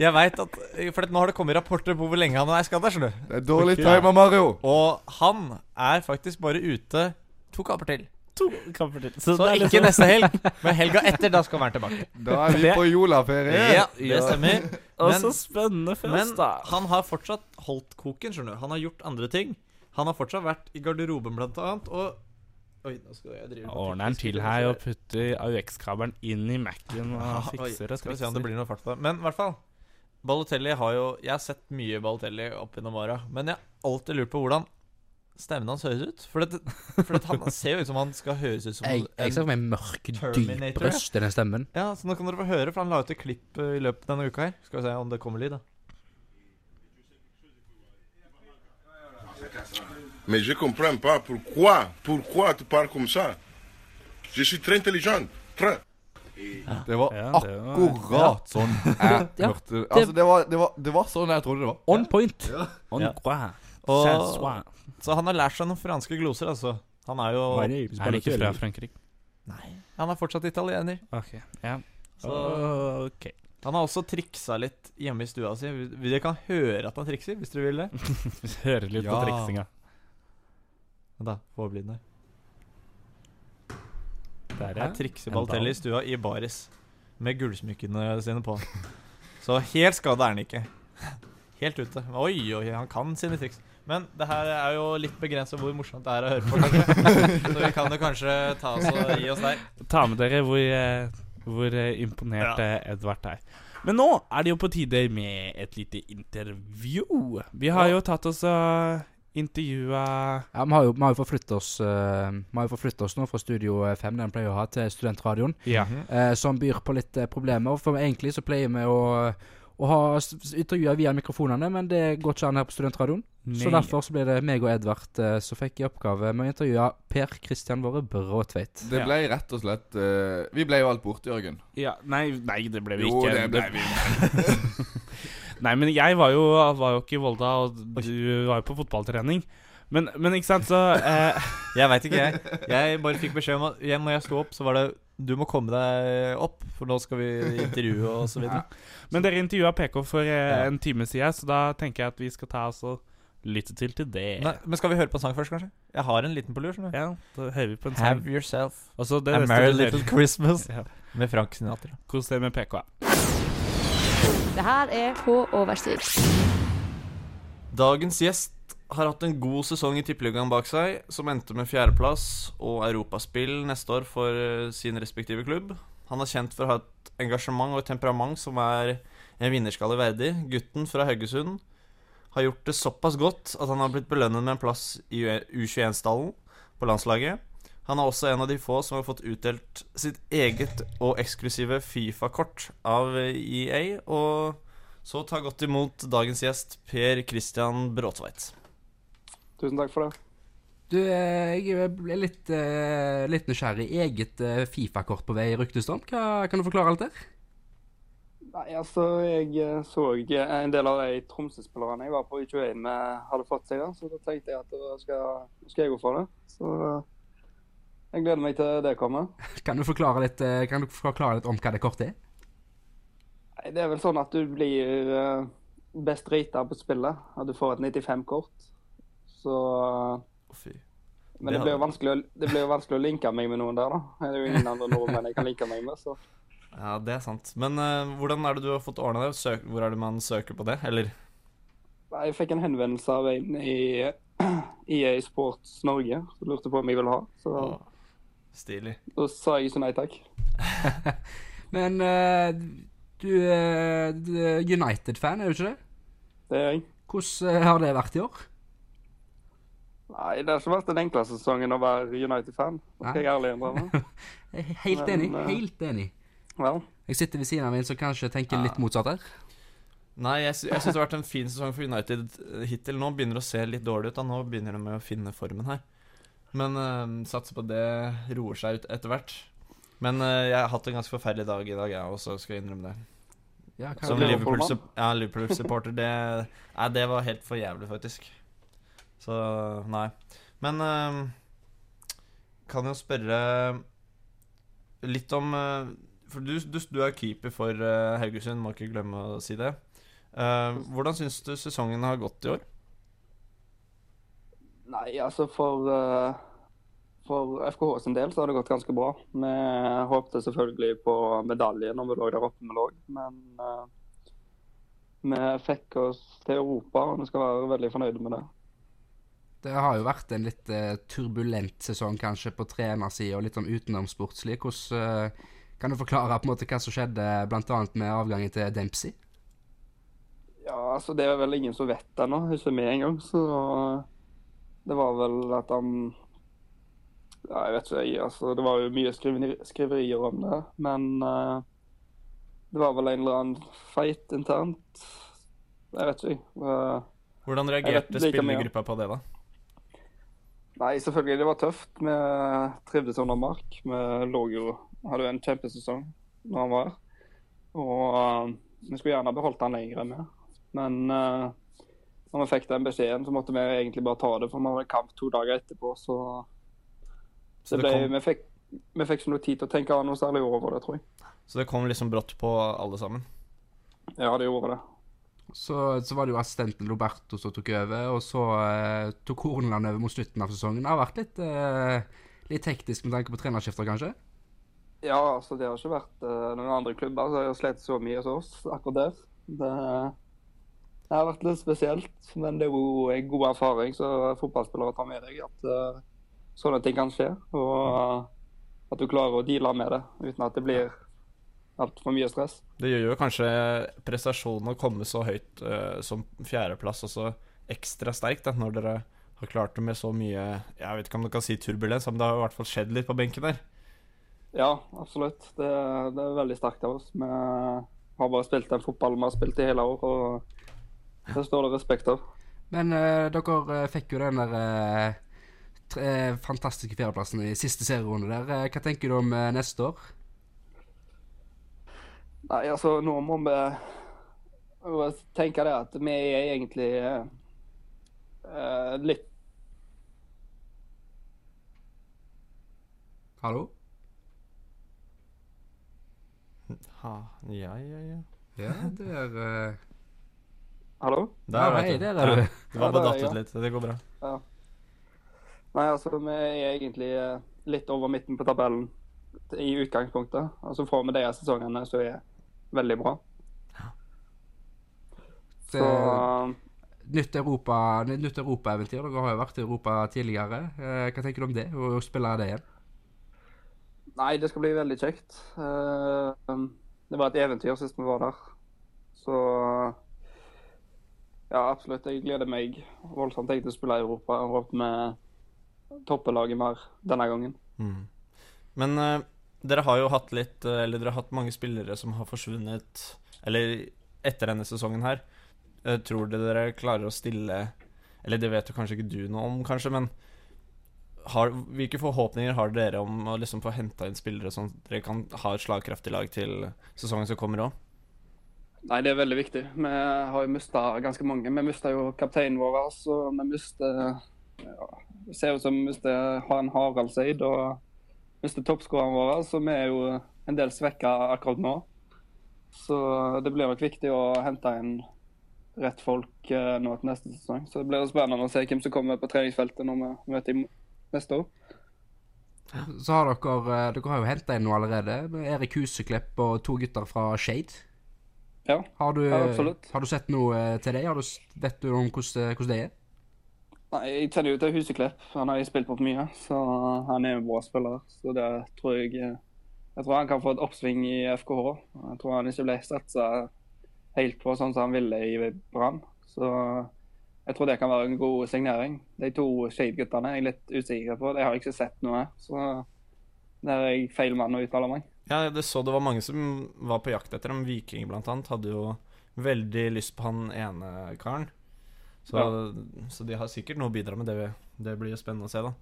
jeg veit at For nå har det kommet rapporter på hvor lenge han er skada. Det er dårlig time timer, Mario. Og han er faktisk bare ute to kamper til. to kamper til. Så, Så det ikke liksom- neste helg, <laughs> men helga etter. Da skal han være tilbake. Da er vi på Jola-ferie. Ja, det stemmer. Og så spennende for Men oss, da. han har fortsatt holdt koken, skjønner du. Han har gjort andre ting. Han har fortsatt vært i garderoben, blant annet, og Oi, nå skal jeg drive Ordner den til her og putter AUX-kabelen inn i Mac-en og fikser og Skal vi se om det blir noe fart på det. Men i hvert fall. Balotelli har jo Jeg har sett mye Balotelli opp gjennom åra, men jeg har alltid lurt på hvordan stemmen hans høres ut. For, det, for det, han ser jo ut som han skal høres ut som Jeg, jeg ser en for meg mørk, dyp røst i den stemmen. Ja, så nå kan dere få høre, for han la ut et klipp eh, i løpet av denne uka her. Skal vi se om det kommer lyd, da. Mais je comprends pas pourquoi, pourquoi tu parles comme ça. Je suis très intelligent, très. Det var Ja, det var- akkurat sånn <laughs> jeg Ja, hørte Altså, det var, det, var, det var sånn jeg trodde det var. On point. On Ja. Og- Så han har lært seg noen franske gloser, altså. Han er jo Er han ikke fra Frankrike? Nei, han er fortsatt italiener. Ok, ja. Så Ok. han har også triksa litt hjemme i stua si. Dere kan høre at han trikser, hvis dere vil det. <laughs> Hører litt på Ja. triksinga. Vent Da, få opp lyden der. Der, Her trikser En Balotelli i stua i baris. Med gullsmykkene sine på. Så helt skada er han ikke. Helt ute. Oi, oi, han kan sine triks. Men det her er jo litt begrensa hvor morsomt det er å høre på. kanskje. <laughs> Så vi kan jo kanskje ta oss og gi oss der. Ta med dere hvor, eh, hvor eh, imponert ja. Edvard er. Men nå er det jo på tide med et lite intervju. Vi har jo tatt oss og intervjua Ja, vi har jo, vi har jo forflyttet oss uh, Vi har jo forflyttet oss nå fra Studio 5, den pleier å ha, til Studentradioen. Ja. Uh, som byr på litt uh, problemer. For egentlig så pleier vi å, å ha intervjuer via mikrofonene, men det går ikke an her på Studentradioen. Så derfor så ble det meg og Edvard eh, som fikk i oppgave med å intervjue Per Kristian Våre Bråtveit. Det ble rett og slett eh, Vi ble jo alt borte, Jørgen. Ja, nei, nei, det ble vi Jo, ikke. det ble vi. <laughs> Nei, men jeg var jo, var jo ikke i Volda, og du var jo på fotballtrening. Men, men ikke sant, så <laughs> eh, Jeg veit ikke, jeg. Jeg bare fikk beskjed om at igjen når jeg sto opp, så var det Du må komme deg opp, for nå skal vi intervjue og så videre. <laughs> Men dere intervjua PK for eh, en time siden, så da tenker jeg at vi skal ta oss og lytte til til det. Nei, men skal vi høre på en sang først, kanskje? Jeg har en liten på lur. Ja, da hører vi på en sang. Have yourself a merry little Christmas <laughs> Ja. med Frank Sinatra. Kos deg med PK. Det her er På overstid. Dagens gjest har hatt en god sesong i Tippeligaen bak seg, som endte med fjerdeplass og europaspill neste år for eh, sin respektive klubb. Han er kjent for å ha et engasjement og et temperament som er en vinnerskalle verdig. Gutten fra Haugesund har gjort det såpass godt at han har blitt belønnet med en plass i U21-stallen på landslaget. Han er også en av de få som har fått utdelt sitt eget og eksklusive Fifa-kort av EA. Og så ta godt imot dagens gjest, Per Christian Bråtveit. Tusen takk for det. Du, eh, jeg ble litt, eh, litt nysgjerrig. Eget eh, Fifa-kort på vei i ryktestånd. Hva Kan du forklare alt der? Nei, altså, jeg så en del av de Tromsø-spillerne jeg var på i 21 med, hadde fått seg, da, så da tenkte jeg at da skal, skal jeg gå for det. Så jeg gleder meg til det kommer. Kan du forklare litt, eh, kan du forklare litt om hva det kortet er? Nei, det er vel sånn at du blir eh, best rita på spillet, at du får et 95-kort. Så fy. Men Det det blir, jo vanskelig, vanskelig å linke meg med noen der, da. Det er jo ingen andre nordmenn jeg kan linke meg med, så <laughs> Ja, det er sant. Men uh, hvordan er det du har fått ordna det? Søk, hvor er det man søker på det? Eller Jeg fikk en henvendelse av en i <clears throat> EA Sports Norge som lurte på om jeg ville ha. Så Å, Stilig. da sa jeg ikke nei takk. <laughs> Men uh, du er du er United-fan, er du ikke det? Det er jeg. Hvordan eh, har det vært i år? Nei, det har ikke vært den enkleste sesongen å være United-fan. Det skal jeg ærlig innrømme. <laughs> Helt Men, enig. eh, Helt enig. Vel, Jeg sitter ved siden av en som kanskje tenker litt motsatt her. Nei, jeg, sy jeg syns det har vært en fin sesong for United hittil. Nå begynner det å se litt dårlig ut. da Nå begynner de med å finne formen her. Men uh, satser på det roer seg ut etter hvert. Men uh, jeg har hatt en ganske forferdelig dag i dag, jeg også, skal jeg innrømme det. Ja, Som Liverpool- Liverpool-supporter, det Nei, det var helt for jævlig, faktisk. Så nei. Men uh, kan jo spørre litt om uh, For du, du, du er keeper for uh, Haugesund, må ikke glemme å si det. Hvordan syns du sesongen har gått i år? Nei, altså for, eh, for FKH sin del så har det gått ganske bra. Vi håpte selvfølgelig på medalje når vi lå der oppe vi lå, men uh, vi fikk oss til Europa, og vi skal være veldig fornøyde med det. Det har jo vært en litt uh, turbulent sesong kanskje på trenersida litt sånn utenomsportslig. Hvordan uh, Kan du forklare på en måte hva som skjedde bl.a. med avgangen til Dempsey? Ja, altså Det er vel ingen som vet det ennå, ikke vi engang. Så det var vel at han ja, Jeg vet ikke, jeg. altså Det var jo mye skriverier om det. Men uh, det var vel en eller annen fight internt. Jeg vet ikke. Eh, Hvordan reagerte spillergruppa på det, da? Nei, selvfølgelig, det var tøft. Vi trivdes under Mark. Vi lå jo Hadde jo en kjempesesong når han var her. Og uh, vi skulle gjerne beholdt han lenger enn vi. Men uh, når vi fikk den beskjeden, så måtte vi egentlig bare ta det. For vi hadde kamp to dager etterpå, så Så ble, kom- vi, fikk, vi fikk ikke noe tid til å tenke noe særlig over det, tror jeg. Så det kom liksom brått på alle sammen? Ja, det gjorde det. Så, så var det jo assistenten Roberto som tok over, og så eh, tok Horneland over mot slutten av sesongen. Det har vært litt, eh, litt hektisk med tanke på trenerskifter, kanskje? Ja, altså det har ikke vært eh, noen andre klubber som har slitt så mye som oss akkurat der. Det, det har vært litt spesielt, men det er jo en god erfaring som fotballspillere tar med deg. At uh, sånne ting kan skje, og uh, at du klarer å deale med det uten at det blir altfor mye stress. Det gjør jo kanskje prestasjonen å komme så høyt uh, som fjerdeplass også ekstra sterkt, da, når dere har klart det med så mye Jeg vet ikke om du kan si turbulens, men det har i hvert fall skjedd litt på benken der. Ja, absolutt. Det, det er veldig sterkt av oss. Vi har bare spilt den fotballen vi har spilt i hele år, og det står det respekt av. Men uh, dere eh, fikk jo den der eh, tre, fantastiske fjerdeplassen i siste serierunde der. Hva tenker du om neste år? Nei, altså nå må vi må tenke det at vi er egentlig eh, eh, litt Hallo? Ha, ja, ja, ja. Ja, det er eh, Hallo? Der, Ja, hei, du. der er du. Det var bare datt ut litt. Det går bra. Ja. Nei, altså vi er egentlig eh, litt over midten på tabellen i utgangspunktet. Og så får vi de sesongene som er veldig bra. Så eh, Nytt Europa -eventyr. europaeventyr. Dere har jo vært i Europa tidligere. Eh, hva tenker du om det, å spille det igjen? Nei, det skal bli veldig kjekt. Eh, Det var et eventyr sist vi var der. Så ja, absolutt. Jeg gleder meg voldsomt til å spille i Europa. Jeg håper vi topper laget mer denne gangen. Mm. Men uh, dere har jo hatt litt eh, Eller dere har hatt mange spillere som har forsvunnet Eller etter denne sesongen her. Uh, tror dere dere klarer å stille Eller det vet jo kanskje ikke du noe om, kanskje, men har, hvilke forhåpninger har dere om å liksom få henta inn spillere som dere kan ha et slagkraftig lag til sesongen som kommer òg? Nei, det er veldig viktig. Vi har jo mista ganske mange. Vi mista jo kapteinen vår, og vi mister ja, Det ser ut som vi mister Han Haraldseid og mister toppskåreren vår, så vi er jo en del svekka akkurat nå. Så det blir nok viktig å hente inn rett folk eh, nå til neste sesong. Så det blir spennende å se hvem som kommer på treningsfeltet når vi møter neste år. Så har dere eh, Dere har jo henta inn noe allerede. Erik Huseklepp og to gutter fra Shade. Ja, Har du, Ja, absolutt. har du sett noe eh, til deg? Har du, vet du om hvordan, hvordan det er? Nei, Jeg kjenner jo til Huseklepp. Han har jeg spilt på mye, så han er en bra spiller. Så det tror jeg Jeg tror han kan få et oppsving i FKH. Jeg tror han ikke ble satsa helt på sånn som han ville i Brann. Så jeg tror det kan være en god signering. De to Shade-guttene er jeg litt usikker på. De har jeg ikke sett noe. Så der er jeg feil mann å uttale meg. Ja, det så det var mange som var på jakt etter dem. Viking blant annet hadde jo veldig lyst på han ene karen. Så, så de har sikkert noe å bidra med. Det, det blir jo spennende å se, da.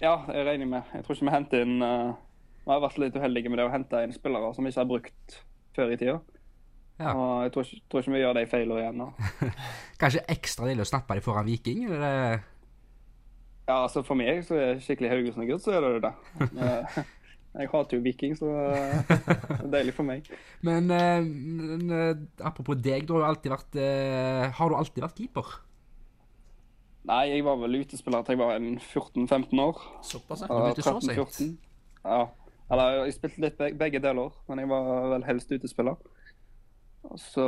Ja, jeg regner med. Jeg tror ikke vi henter inn uh, Vi har vært litt uheldige med det å hente inn spillere som vi ikke har brukt før i tida. Ja. Og jeg tror ikke, tror ikke vi gjør de feilene igjen nå. <laughs> Kanskje ekstra ille å snappe dem foran Viking? Eller Ja, altså For meg så er skikkelig Haugesund-gutt, så er det det. <laughs> Jeg hater jo Viking, så eh, det er deilig for meg. <laughs> Men, eh, men eh, apropos deg, du har jo alltid vært eh, Har du alltid vært keeper? Nei, jeg var vel utespiller til jeg var 14-15 år. Såpass, ja. Du begynte så sent. Ja. Eller jeg spilte litt beg- begge deler, men jeg var vel helst utespiller. Og så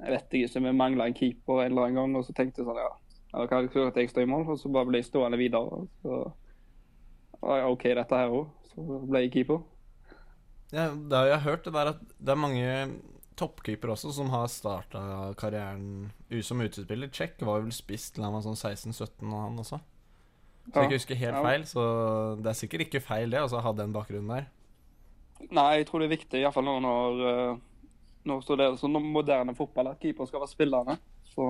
Jeg vet ikke, vi mangla en keeper en eller annen gang, og så tenkte jeg sånn, ja Eller hva jeg tror at jeg står i mål? Og så bare ble jeg stående videre. Og så var jeg OK, dette her òg. Så ble jeg keeper. Ja, det har jeg hørt, det der at det er mange toppkeepere også som har starta karrieren som utespiller. Check var vel spiss til han var sånn 16-17, og han også. Så jeg ikke husker helt Ja. feil, så det er sikkert ikke feil det, altså, å ha den bakgrunnen der. Nei, jeg tror det er viktig, iallfall nå når når Nå står det sånn moderne fotball at keeper skal være spillerne. Så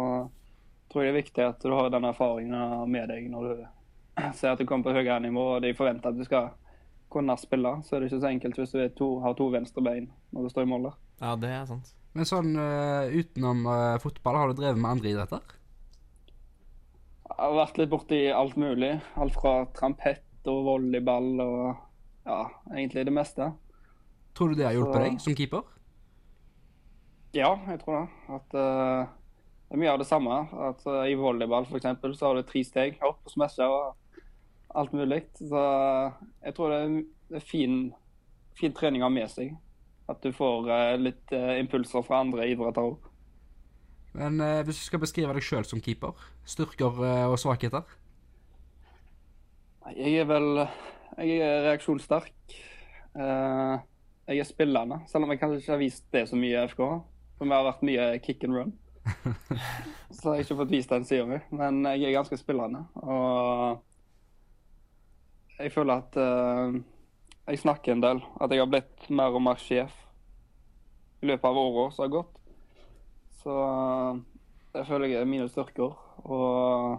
tror jeg det er viktig at du har den erfaringen med deg når du <clears throat> ser at du kommer på høyere nivå og de forventer at du skal kunne spille. Så er det ikke så enkelt hvis du er to, har to venstre bein når du står i mål der. Ja, det er sant. Men sånn uh, utenom uh, fotball, har du drevet med andre idretter? Jeg har vært litt borti alt mulig. Alt fra trampett og volleyball og ja, egentlig det meste. Tror du det har hjulpet Så- deg som keeper? Ja, jeg tror det. At uh, det er mye av det samme. At I volleyball for eksempel, så har du tre steg opp og smashe og alt mulig. Så jeg tror det er, det er fin, fin trening å ha med seg. At du får eh, litt eh, impulser fra andre idretter òg. Men eh, hvis du skal beskrive deg sjøl som keeper, styrker og svakheter? Jeg er vel Jeg er reaksjonssterk. Jeg er spillende, selv om jeg kanskje ikke har vist det så mye i FK. For vi har vært mye kick and run. <laughs> så jeg har ikke fått vist den sida mi. Men jeg er ganske spillende. Og jeg føler at uh, jeg snakker en del. At jeg har blitt mer og mer sjef i løpet av åra som har gått. Så uh, det føler jeg er mine styrker. Og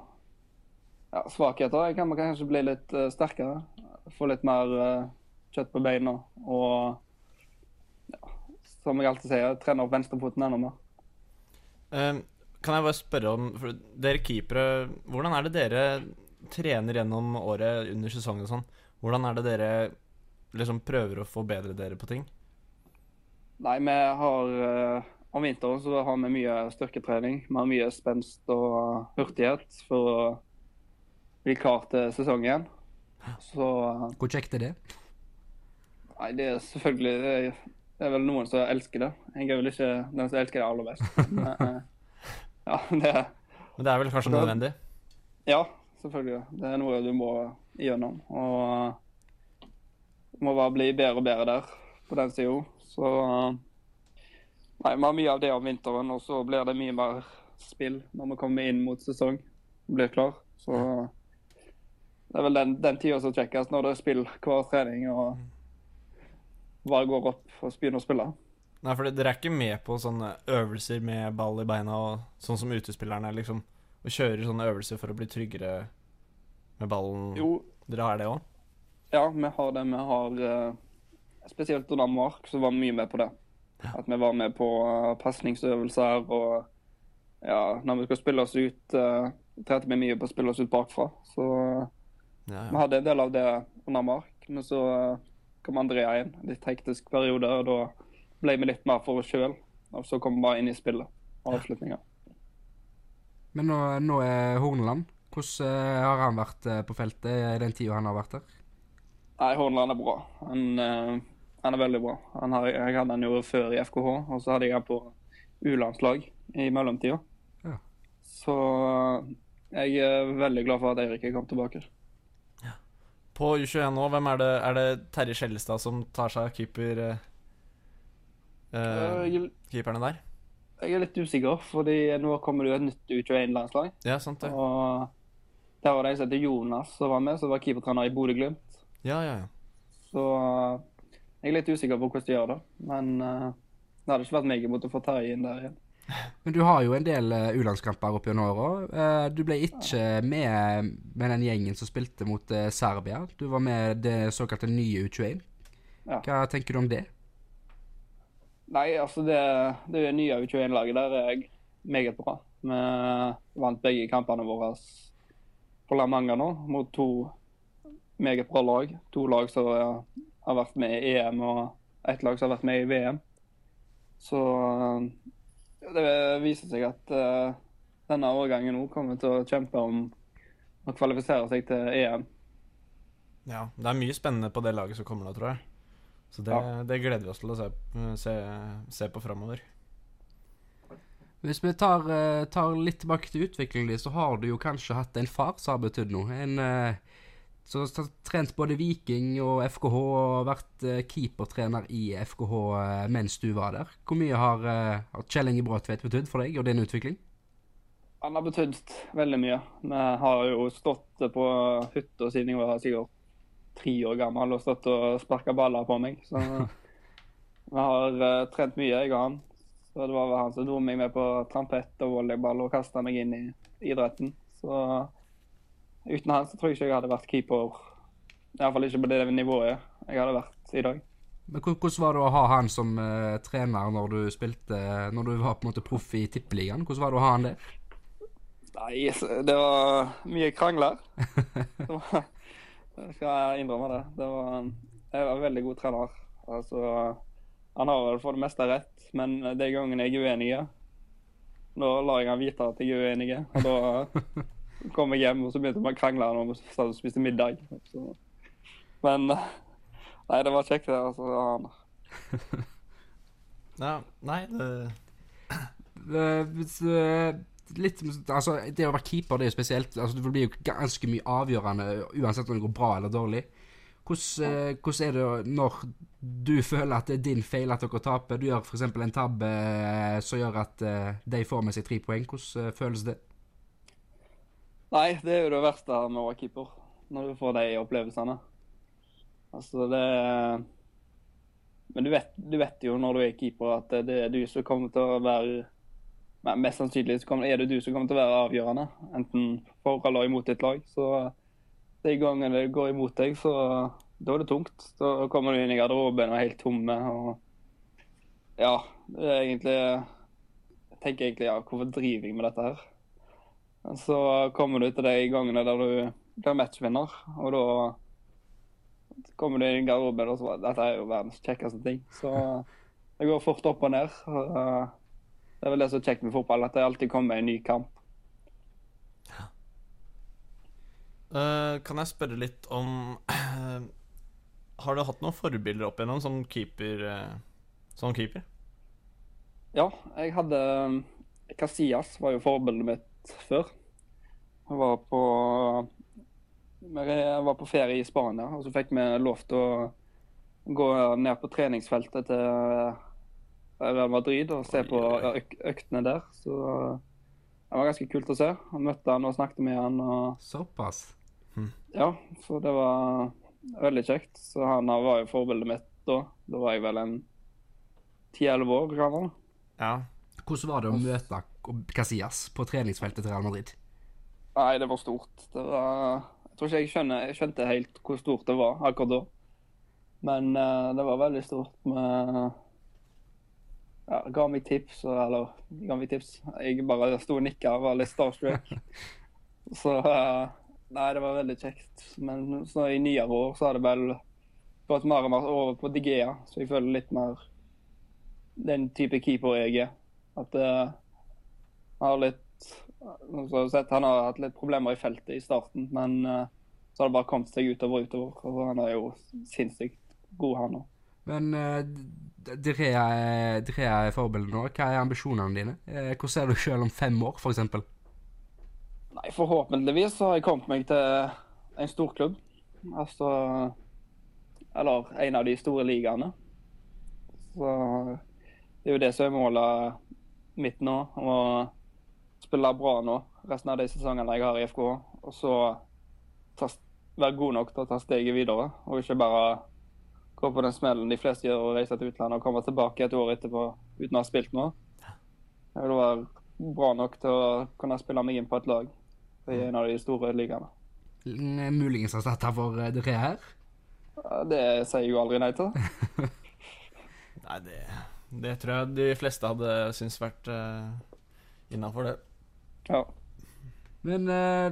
ja, svakheter jeg kan kanskje bli litt uh, sterkere. Få litt mer eh, kjøtt på beina. Og ja, som jeg alltid sier, trene opp venstrefoten enda mer. Um, kan jeg bare spørre om for Dere keepere, hvordan er det dere trener gjennom året under sesongen og sånn? Hvordan er det dere liksom prøver å forbedre dere på ting? Nei, vi har eh, Om vinteren så har vi mye styrketrening. Vi har mye spenst og hurtighet for å bli klar til sesongen. Så eh, Hvor kjekt er det? Nei, det er selvfølgelig Det er, det er vel noen som elsker det. Jeg er vel ikke den som elsker det aller best. Men, eh, <laughs> ja, det Men det er vel kanskje nødvendig? Ja, selvfølgelig. Det er noe du må igjennom. Og du må bare bli bedre og bedre der på den sida. Så Nei, vi har mye av det om vinteren, og så blir det mye mer spill når vi kommer inn mot sesong. Blir klar. Så det er vel den, den tida som kjekkest, når det er spill hver trening og bare går opp og begynner å spille. Nei, for dere er ikke med på sånne øvelser med ball i beina og sånn som utespillerne, liksom? Og kjører sånne øvelser for å bli tryggere med ballen? Jo, Dere har det òg? Ja, vi har det. Vi har eh, Spesielt under Mark så var vi mye med på det. At vi var med på uh, pasningsøvelser og ja, når vi skulle spille oss ut, uh, trente vi mye på å spille oss ut bakfra. Så Ja, vi hadde en del av det under Mark. Men så kom Andrea inn, litt hektisk periode, og da ble vi litt mer for oss sjøl. Og så kom vi bare inn i spillet. og Avslutninga. Men nå, nå er Horneland. Hvordan eh, har han vært eh, på feltet i den tida han har vært der? Nei, Horneland er bra. Han, eh, han er veldig bra. Han har, jeg hadde han jo før i FKH, og så hadde jeg han på U-landslag i mellomtida. Ja. Så jeg er veldig glad for at Eirik er kommet tilbake. På U21 nå, hvem er det? Er det Terje Skjellestad som tar seg av keeper... eh, eh, keeperne der? Jeg er litt usikker, fordi nå kommer det jo et nytt U21-landslag. Ja, sant det. Og der var det en som heter Jonas som var med, som var keepertrener i Bodø-Glimt. Ja, ja, ja. Så eh, jeg er litt usikker på hvordan de gjør det. Men uh, det hadde ikke vært meg imot å få Terje inn der igjen. <laughs> Men du har jo en del uh, U-landskamper opp gjennom åra. Eh, du ble ikke med med den gjengen som spilte mot eh, Serbia. Du var med det såkalte nye U21. Ja. Hva tenker du om det? Nei, altså det, det nye U21-laget der er jeg meget bra. Vi vant begge kampene våre på La Manga nå, mot to meget bra lag. To lag som har vært med i EM, og ett lag som har vært med i VM. Så det viser seg at uh, denne årgangen òg kommer til å kjempe om å kvalifisere seg til EM. Ja, det er mye spennende på det laget som kommer nå, tror jeg. Så det, Ja. det gleder vi oss til å se, se, se på framover. Hvis vi tar, eh, tar litt tilbake til utviklingen din, så har du jo kanskje hatt en far som har betydd noe. En eh, som har trent både Viking og FKH og vært eh, keepertrener i FKH eh, mens du var der. Hvor mye har, eh, har Kjell Inge Bråtvedt betydd for deg og din utvikling? Han har betydd veldig mye. Vi har jo stått på hytta siden jeg var sikkert tre år gammel og stått og sparka baller på meg. Så <laughs> vi har uh, trent mye, jeg og han. Så det var vel han som dro meg med på trampett og volleyball og kasta meg inn i idretten. Så uten han så tror jeg ikke jeg hadde vært keeper. Iallfall ikke på det nivået jeg hadde vært i dag. Men Hvordan var det å ha han som uh, trener når du spilte Når du var på en måte proff i Tippeligaen? Hvordan var det å ha han der? Nei, det var mye krangler. <laughs> Det var, jeg skal innrømme det. det var, jeg var en veldig god trener. Altså, han har vel for det meste rett, men de gangene jeg er uenig, da lar jeg han vite at jeg er uenig. Og da <laughs> kom jeg hjem, og så begynte vi å krangle om vi spiste middag. Så, men Nei, det var kjekt, det. Altså, han, <laughs> Ja, nei, det det hvis, eh, litt, altså, det å være keeper det er jo spesielt. Altså, det blir jo ganske mye avgjørende uansett om det går bra eller dårlig. Hvordan, eh, hvordan er det når du <laughs> føler at det er din feil at dere taper? Du gjør f.eks. en tabbe eh, som gjør at eh, de får med seg tre poeng. Hvordan føles det? Nei, det er jo det verste med å være keeper. Når du får de opplevelsene. Altså, det Men du vet, du vet jo når du er keeper at det er du som kommer til å være men Mest sannsynlig kommer, er det du som kommer til å være avgjørende, enten for eller imot ditt lag. Så de gangene det går imot deg, så da er det tungt. Da kommer du inn i garderoben og er helt tomme. og Ja, det er egentlig Jeg tenker egentlig ja, hvorfor driver jeg med dette her? Så kommer du til de gangene der du blir matchvinner, og da kommer du inn i garderoben og så Dette er jo verdens kjekkeste ting. Så det går fort opp og ned. Eh, Det er vel det som er kjekt med fotball, at det alltid kommer en ny kamp. Eh, Kan jeg spørre litt om <clears throat> Har du hatt noen forbilder opp igjennom som keeper? Uh, som keeper? Ja, jeg hadde Casillas var jo forbildet mitt før. Jeg var på jeg var på ferie i Spania, og så fikk vi lov til å gå ned på treningsfeltet til Real Madrid og se på øk øktene der. Så det var ganske kult å se. Jeg møtte han og snakket med han. og Såpass. Ja, så det var veldig kjekt. Så han var jo forbildet mitt da. Da var jeg vel en ti-elleve år gammel. Ja. Hvordan var det å møte Casillas på treningsfeltet til Real Madrid? Nei, det var stort. Det var Jeg tror ikke jeg skjønner, jeg skjønte helt hvor stort det var akkurat da. Men uh, det var veldig stort med Ja, ga meg tips, eller ga meg tips. Jeg bare sto og nikka og var litt starstruck. <laughs> Så uh, Nei, det var veldig kjekt. Men så i nyere år så har det vel gått mer og mer over på Digea, så jeg føler litt mer den type keeper jeg er. At jeg har litt har sett, Han har hatt litt problemer i feltet i starten, men uh, så har det bare kommet seg utover og utover. Og han er jo sinnssykt god, han òg. Men uh, Drea er, Drea er forbildet nå. Hva er ambisjonene dine? Eh, hvor ser du selv om fem år, f.eks.? Nei, forhåpentligvis har jeg kommet meg til en storklubb. Altså Eller en av de store ligaene. Så det er jo det som er målet mitt nå. Å spille bra nå resten av de sesongene jeg har i FK. Og så være god nok til å ta steget videre, og ikke bare gå på den smellen de fleste gjør og reise til utlandet og komme tilbake et år etterpå uten å ha spilt noe. Jeg vil være bra nok til å kunne spille meg inn på et lag i en av de store ligaene. Muligens erstatta for dere Drea her? Det sier jeg jo aldri nei til. <laughs> Nei, det, det tror jeg de fleste hadde syntes vært uh, innafor, det. Ja. Men uh,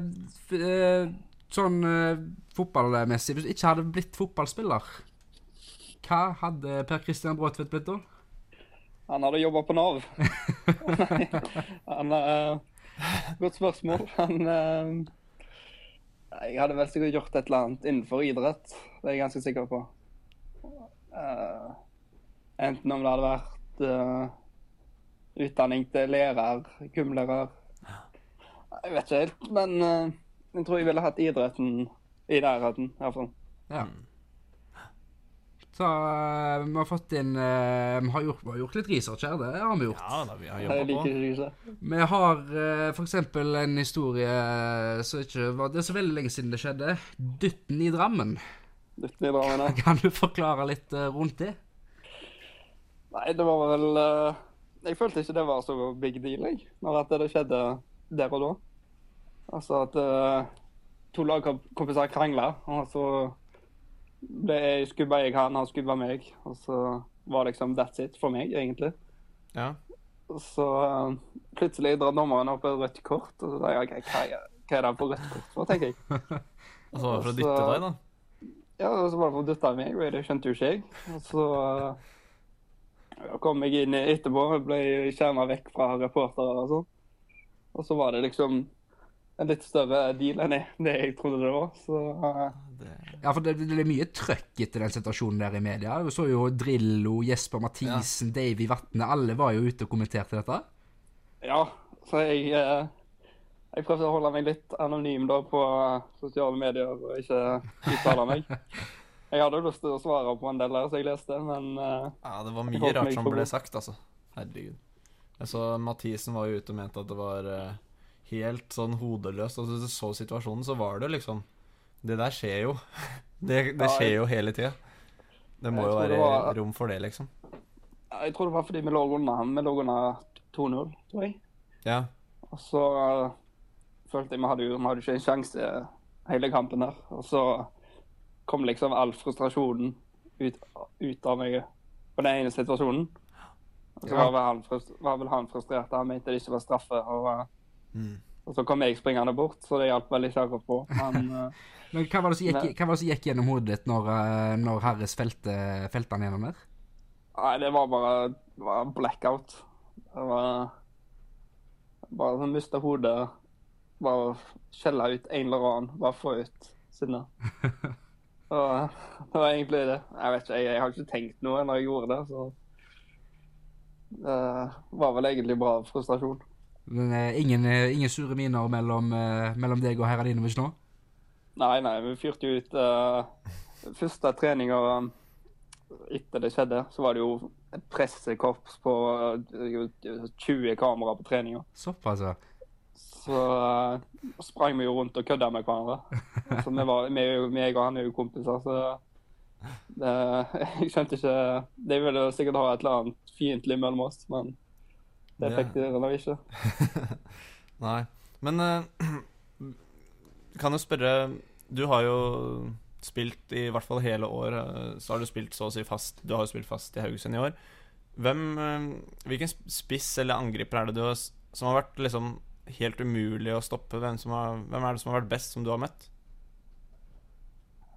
f eh, sånn uh, fotballmessig Hvis du ikke hadde blitt fotballspiller, hva hadde Per Christian Bråtvedt blitt da? Han hadde jobba på Nav. Nei, <laughs> han, uh, Godt spørsmål. Han uh, jeg hadde vel sikkert gjort et eller annet innenfor idrett. Det er jeg ganske sikker på. Uh, enten om det hadde vært uh, utdanning til lærer, gymlærer Jeg vet ikke helt. Men jeg tror jeg ville hatt idretten i nærheten, iallfall. Ja. Så uh, vi har fått inn uh, Vi har gjort, vi har gjort litt research her, det har vi gjort. Ja da, vi har Jeg liker på. ikke. Vi har uh, for eksempel en historie som ikke var Det er så veldig lenge siden det skjedde. Dytten i Drammen. Dytten i Drammen, ja. Kan du forklare litt uh, rundt det? Nei, det var vel eh, Jeg følte ikke det var så big deal, jeg. Når at det skjedde der og da. Altså at eh, to lagkompiser krangla, og så ble skubba jeg han, han skubba meg. Og så var liksom that's it for meg, egentlig. Ja. Så eh, plutselig drar dommeren opp et rødt kort, og så sier jeg OK, hva er, hva er det på rødt kort for, tenker jeg. <laughs> Og så var det for å dytte deg, da. Ja, og så var det for å dytte meg, og det skjønte jo ikke jeg. Og så uh, kom jeg inn etterpå ble skjerma vekk fra reportere og sånn. Og så var det liksom en litt større deal enn det, det jeg trodde det var. Så uh. Ja, for det, det er mye trøkk etter den situasjonen der i media. Du så jo Drillo, Jesper Mathisen, Davy Vatne. Alle var jo ute og kommenterte dette. ja, så jeg eh, jeg prøvde å holde meg litt anonym da på eh, sosiale medier og ikke uttale meg. <laughs> Jeg hadde jo lyst til å svare på en del der som jeg leste, men Ja, det var mye rart som ble sagt, altså. Herregud. Jeg så Mathisen var jo ute og mente at det var helt sånn hodeløst. Altså, du så situasjonen, så var det liksom Det der skjer jo. <laughs> Det, det skjer jo hele tida. Det må jo være var- rom for det, liksom. jeg tror det var fordi vi lå unna ham. Vi lå under 2-0, tror jeg. Ja. Og så uh, følte jeg vi hadde vi hadde ikke en sjanse hele kampen der. Og så kom liksom all frustrasjonen ut, ut av meg på den ene situasjonen. Og så Ja. var, vel han frustrert han mente det ikke var straffe. Og, eh, Mm. og så kom jeg springende bort, så det hjalp veldig ikke på. Men <laughs> eh, Men hva var gikk, hva var det som gikk gjennom hodet ditt når, eh, når Harris felte, felte han gjennom der? nei, det var bare det var blackout. Det var bare sånn miste hodet. Bare skjelle ut en eller annen. Bare få ut sinnet. <laughs> Og det var egentlig det. Jeg vet ikke, jeg, jeg har ikke tenkt noe når jeg gjorde det, så det var vel egentlig bra frustrasjon. Men, eh, ingen, eh, ingen sure miner mellom, eh, mellom deg og Heradinovic nå? Nei, nei, vi fyrte jo ut uh, Første treninga etter det skjedde, så var det jo et pressekorps på uh, 20 kameraer på treninga. Såpass, ja. Så uh, sprang vi jo rundt og kødda med hverandre. Så vi var, vi, meg og han er jo kompiser, så det, <laughs> jeg skjønte ikke De ville sikkert ha et eller annet fiendtlig mellom oss, men det fikk de da ikke. Nei. Men uh, kan jo spørre Du har jo spilt i hvert fall hele år, eh, så har du spilt så å si fast Du har jo spilt fast i Haugesund i år. Hvem uh, Hvilken spiss eller angriper er det du har, som har vært liksom helt umulig å stoppe? Hvem, som har, hvem er det som har vært best, som du har møtt?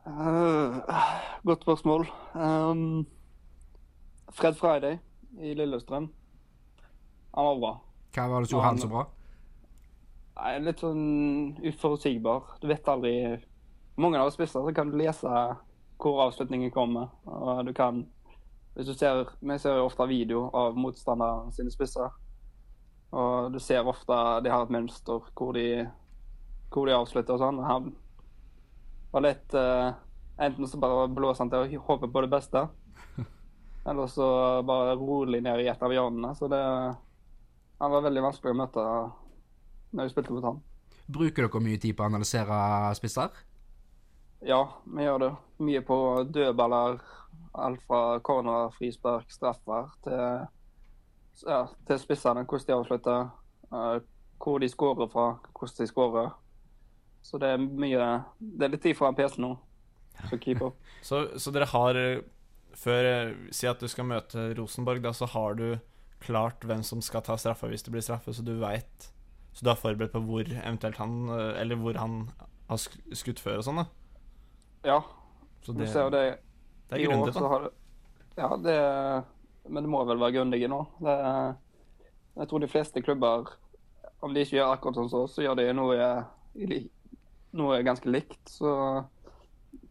Uh, godt spørsmål. Um, Fred Friday i Lillestrøm. Han var bra. Hva var det som gjorde han så bra? Nei, litt sånn uforutsigbar. Du vet aldri Mange av spisser så kan du lese hvor avslutningen kommer. Og du kan Hvis du ser Vi ser jo ofte video av motstanderne sine spisser. Og du ser ofte de har et mønster hvor de, hvor de avslutter og sånn. Han var litt uh, Enten så bare blåser han til og håper på det beste. <laughs> Eller så bare rolig ned i et av hjørnene. Så det Han var veldig vanskelig å møte når vi spilte mot han. Bruker dere mye tid på å analysere spisser? Ja, vi gjør det. Mye på dødballer. Alt fra corner, frispark, straffer til, ja, til spissene. Hvordan de avslutter. eh, hvor de skårer fra, hvordan de skårer. Så det er mye Det er litt tid for en PC nå. Så keep up. <laughs> Så, så dere har eh, Før eh, Si at du skal møte Rosenborg, da, så har du klart hvem som skal ta straffa hvis det blir straffe, så du veit Så du er forberedt på hvor eventuelt han eh, Eller hvor han har skutt før og sånn, da. Ja. Så Du ser jo det det er grundig, da. har det Ja, det Men det må vel være grundige nå. Det, jeg tror de fleste klubber om de ikke gjør akkurat sånn som oss, så gjør de noe, noe ganske likt. Så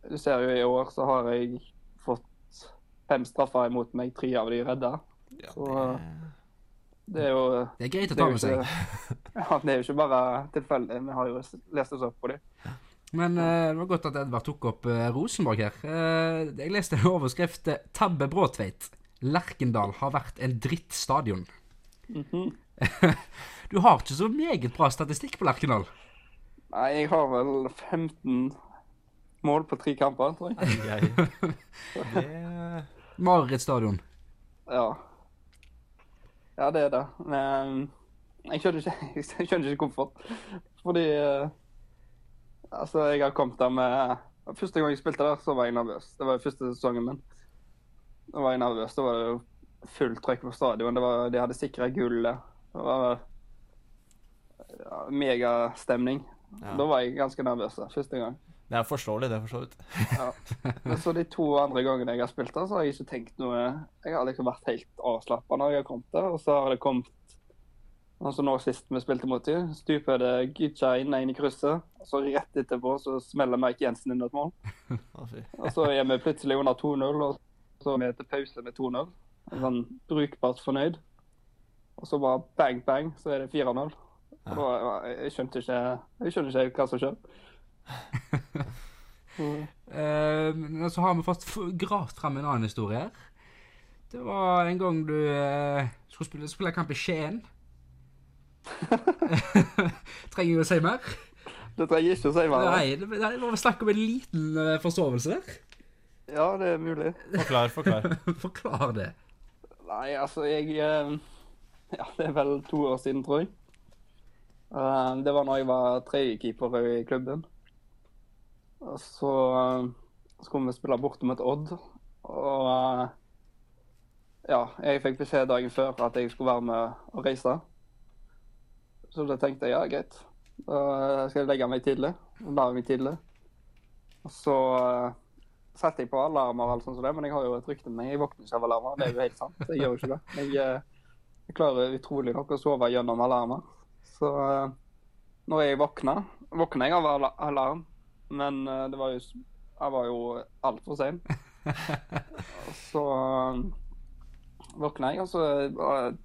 du ser jo i år så har jeg fått fem straffer imot meg, tre av de redda. Så det er jo Det er greit å ta med seg. <laughs> Ja, det er jo ikke bare tilfeldig. Vi har jo lest oss opp på det. Men eh, det var godt at Edvard tok opp eh, Rosenborg her. Eh, jeg leste en overskrift. Tabbe Bråtveit. Lerkendal har vært en drittstadion. Mhm. <laughs> du har ikke så meget bra statistikk på Lerkendal. Nei, jeg har vel 15 mål på tre kamper, tror jeg. <laughs> Mareritt stadion. Ja. Ja, det er det. Men jeg skjønner ikke, <laughs> jeg skjønner ikke hvorfor. Fordi eh, Altså, jeg har kommet der med Første gang jeg spilte der, så var jeg nervøs. Det var første sesongen min. Da var jeg nervøs. Da var det fullt trøkk på stadion. Det var, de hadde sikra gullet. Det var ja, megastemning. Ja. Da var jeg ganske nervøs første gang. Det er forståelig, det, for så vidt. Ja. Men så de to andre gangene jeg har spilt der, så har jeg ikke tenkt noe Jeg har liksom vært helt avslappa når jeg har kommet der, og så har det kommet Altså nå sist vi spilte mot dem, stuper det Gycha inn en i krysset, og så rett etterpå så smeller Mike Jensen inn et mål. Og så er vi plutselig under 2-0, og så er vi til pause med 2-0. Sånn brukbart fornøyd. Og så bare bang, bang, så er det 4-0. Og da jeg skjønte ikke Jeg skjønner ikke hva som skjer. <laughs> Eh, så har vi fått gravd fram en annen historie her. Det var en gang du uh, skulle spille, spille kamp i Skien. <laughs> Trenger jeg å si mer? Det trenger jeg ikke å si mer. Nei, det, det var snakk om en liten uh, forsovelse der. Ja, det er mulig. Forklar, forklar. <laughs> Forklar det. Nei, altså, jeg uh, Ja, det er vel to år siden, tror jeg. Eh, det var når jeg var tredjekeeper i klubben. Og så eh, skulle vi spille borte mot Odd. Og eh, ja, jeg fikk beskjed dagen før at jeg skulle være med og reise. Så da tenkte jeg ja, greit. Da skal jeg legge meg tidlig. Lære meg tidlig. Og så eh, setter jeg på alarmer, og alt sånt som det, men jeg har jo et rykte med meg. Jeg våkner ikke av alarmer. Det er jo helt sant. Jeg gjør jo ikke det. Jeg, jeg klarer utrolig nok å sove gjennom alarmer. Så når jeg våkna våkner jeg av ala- alarm, men eh, det var jo Jeg var jo altfor sein. <laughs> Så eh, våkna jeg, og så det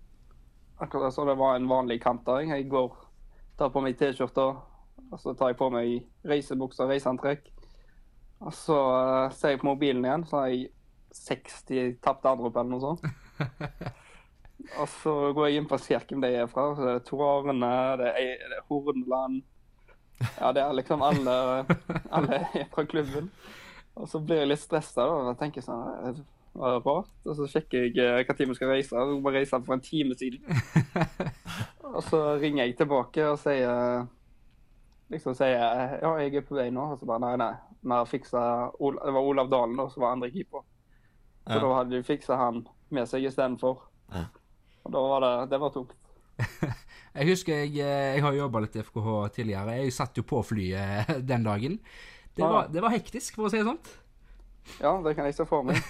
akkurat som det var en vanlig kampdag. Jeg går, tar på meg T-skjorta, og så tar jeg på meg reisebukser reiseantrekk. Og så eh, ser jeg på mobilen igjen, så har jeg 60 tapte anrop eller noe sånt. <laughs> Og så går jeg inn på hvem de er fra. Så det er Tårene, det er, det er Horneland Ja, det er liksom alle, alle er fra klubben. Og så blir jeg litt stressa og tenker sånn var Det rart. Og så sjekker jeg eh, hva tid vi skal reise. Vi må reise for en time siden. <laughs> Og så ringer jeg tilbake og sier liksom sier ja, jeg er på vei nå. Og så bare nei, nei. Vi har fiksa Det var Olav Dalen da, som var andre keeper. Så Ja. da hadde de fiksa han med seg istedenfor. Ja. Og da var det Det var tungt. <laughs> Jeg husker jeg, eh, jeg har jobba litt i FKH tidligere. Jeg satt jo på flyet <laughs> den dagen. Det Ah. var, det var hektisk, for å si det sånn. Ja, det kan jeg se for meg.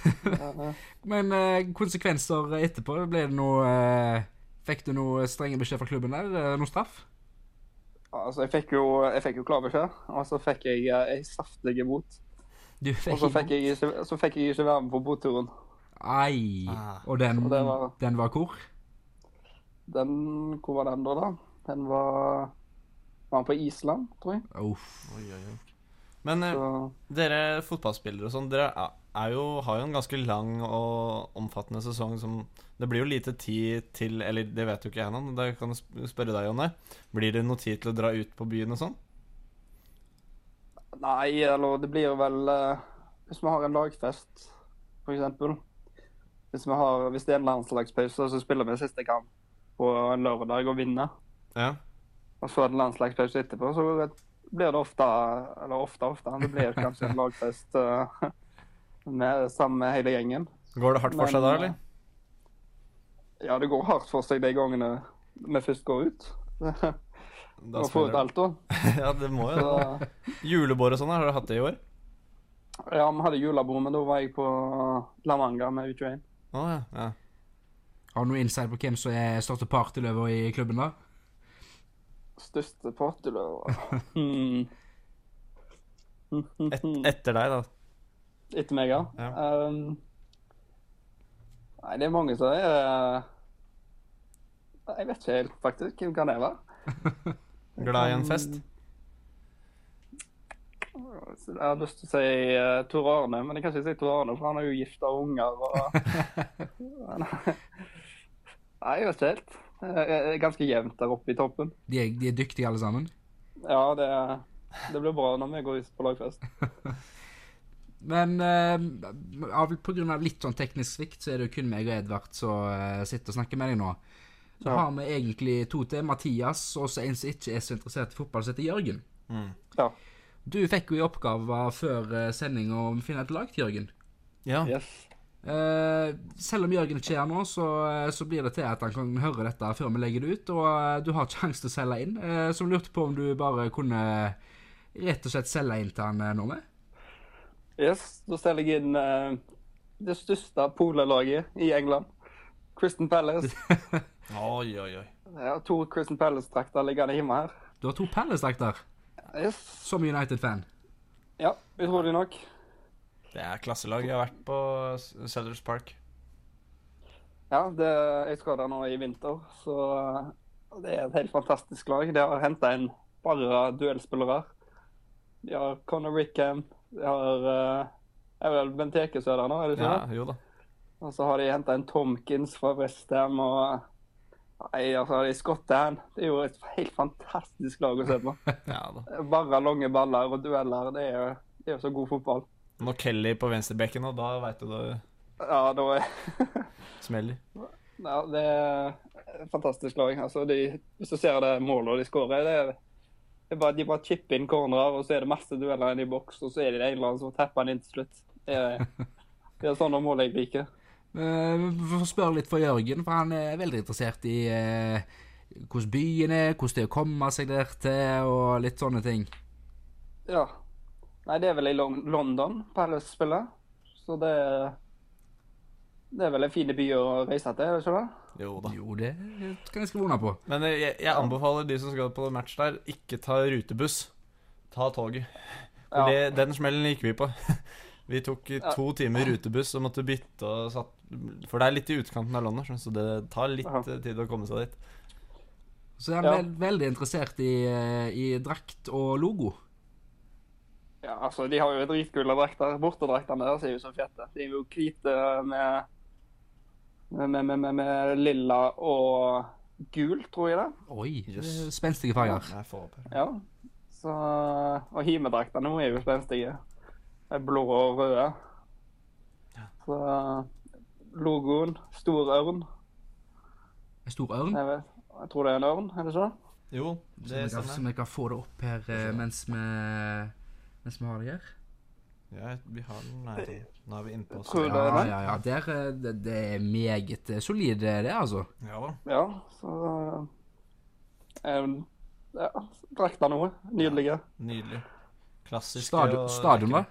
<laughs> Men eh, konsekvenser etterpå, ble det noe eh, Fikk du noe strenge beskjed fra klubben der? Noe straff? altså, jeg fikk jo, jeg fikk jo klar beskjed, og så fikk jeg ei saftig bot. Du Og så fikk jeg ikke, så fikk jeg ikke være med på boturen. Ai. Ah. Og den, var- den var hvor? Den Hvor var den da, da? Den var Var den på Island, tror jeg. Uff. Oi, oi, oi. Men eh, Så dere fotballspillere og sånn, dere er- er jo, har jo en ganske lang og omfattende sesong som Det blir jo lite tid til Eller det vet jo ikke jeg ennå, da kan jeg spørre deg, Jonny. Blir det noe tid til å dra ut på byen og sånn? Nei, eller det blir jo vel eh, Hvis vi har en lagfest, eksempel. Hvis, vi har, hvis det er en landslagspause, så spiller vi siste kamp på en lørdag og vinne. Ja. Og så det landslagspause etterpå, så blir det ofte Eller ofte, ofte. Det blir kanskje en <laughs> lagfest eh, med, sammen med hele gjengen. Går det hardt for Men, seg da, eh, eller? Ja, det går hardt for seg de gangene vi først går ut. Da får få ut alt, da. <laughs> ja, det må jo det. Julebord og sånn, har dere hatt det i år? ja, vi hadde julebord, men da var jeg på Lavanga med U21. Oh, ja. ja. Har du noe insight på hvem som er største partyløver i klubben, da? Største partyløver. <laughs> Et, etter deg, da. Etter meg, ja. Um, nei, det er mange som er eh, Jeg vet ikke helt, faktisk. Hvem kan det være? <laughs> Glad i en fest? Jeg har lyst til å si uh, Tor Arne, men jeg kan ikke si Tor Arne, for han er jo gift av unger. Og... <laughs> Nei, jeg vet ikke helt. Det er ganske jevnt der oppe i toppen. De er, de er dyktige alle sammen. Ja, det, det blir bra når vi går ut på lagfest. <laughs> Men eh, av, på grunn av litt sånn teknisk svikt, så er det jo kun meg og Edvard som eh, sitter og snakker med deg nå. Så Ja. har vi egentlig to til. Mathias, og så en som ikke er så interessert i fotball, som heter Jørgen. Mm. Ja. Du fikk jo i oppgave før eh, sending å finne et lag til Jørgen. Ja. Yes. Eh, selv om Jørgen ikke er her nå, så, eh, så blir det til at han kan høre dette før vi legger det ut. Og uh, du har sjanse til å selge inn. Så som lurte på om du bare kunne rett og slett selge inn til han nå med. Yes, Da selger jeg inn det største polalaget i England. Christian Palace. <laughs> Oi, oi, oi. Jeg har to Christian Palace-drakter liggende hjemme her. Du har to Palace-drakter. Yes. Som United-fan. Ja, utrolig nok. Det er klasselag. Jeg har vært på Sellers Park. Ja, det, jeg skal der nå i vinter, så det er et helt fantastisk lag. De har henta inn bare duellspillere. De har Conor Rickham, de har eh, er vel Benteke som er der nå, er det ikke Ja, jo da. Og så har de henta inn Tomkins fra Westham og Nei, altså, de Scotland. Det er jo et helt fantastisk lag å se på. <laughs> Ja da. Bare lange baller og dueller. Det er jo, det er jo så god fotball. Nå Kelly på venstrebekken, og da veit du det Ja, da er <laughs> smeller. Ja, det er fantastisk lag. Altså, de, hvis du ser det målet de skårer, det er, det er bare, de bare chipper inn cornerer, og så er det masse dueller inne i boks, og så er det en eller annen som tapper den inn til slutt. Det er, det er sånne mål jeg liker. Eh, Vi får spørre litt for Jørgen, for han er veldig interessert i eh, hvordan byen er, hvordan det er å komme seg der til, og litt sånne ting. Ja. Nei, det er vel i Lon London Palace spiller. Så det Det er vel en fin by å reise til, er det ikke det? Jo da. Jo, det kan jeg skrive under på. Men eh, jeg, jeg anbefaler de som skal på match der, ikke ta rutebuss. Ta toget. For Ja. det, den smellen gikk vi på. <laughs> Vi tok to timer rutebuss og måtte bytte og satt For det er litt i utkanten av London, så det tar litt eh, tid å komme seg dit. Så jeg er Ja. veldig interessert i, eh, i drakt og logo. Ja, altså, de har jo dritkule drakter. Bortedraktene deres er jo så fete. De er jo hvite med med, med, med, med, med lilla og gul, tror jeg det. Oi, yes. spenstige farger. Ja. Så, og himedraktene er jo spenstige. De er blå og røde. Så logoen, stor ørn. En stor ørn. Jeg, vet, jeg tror det er en ørn, er det ikke? Jo, det er sånn. så vi kan få det opp her eh, mens vi, mens vi har det her. Ja, vi har den Nei, nå er vi inne på Tror Ja, ja, ja. Der, eh, det, det er meget eh, solid, det, altså. Ja da. Ja, så um, Ja, drakta noe. Nydelige. Nydelig. Klassisk. Stadion, stadion da?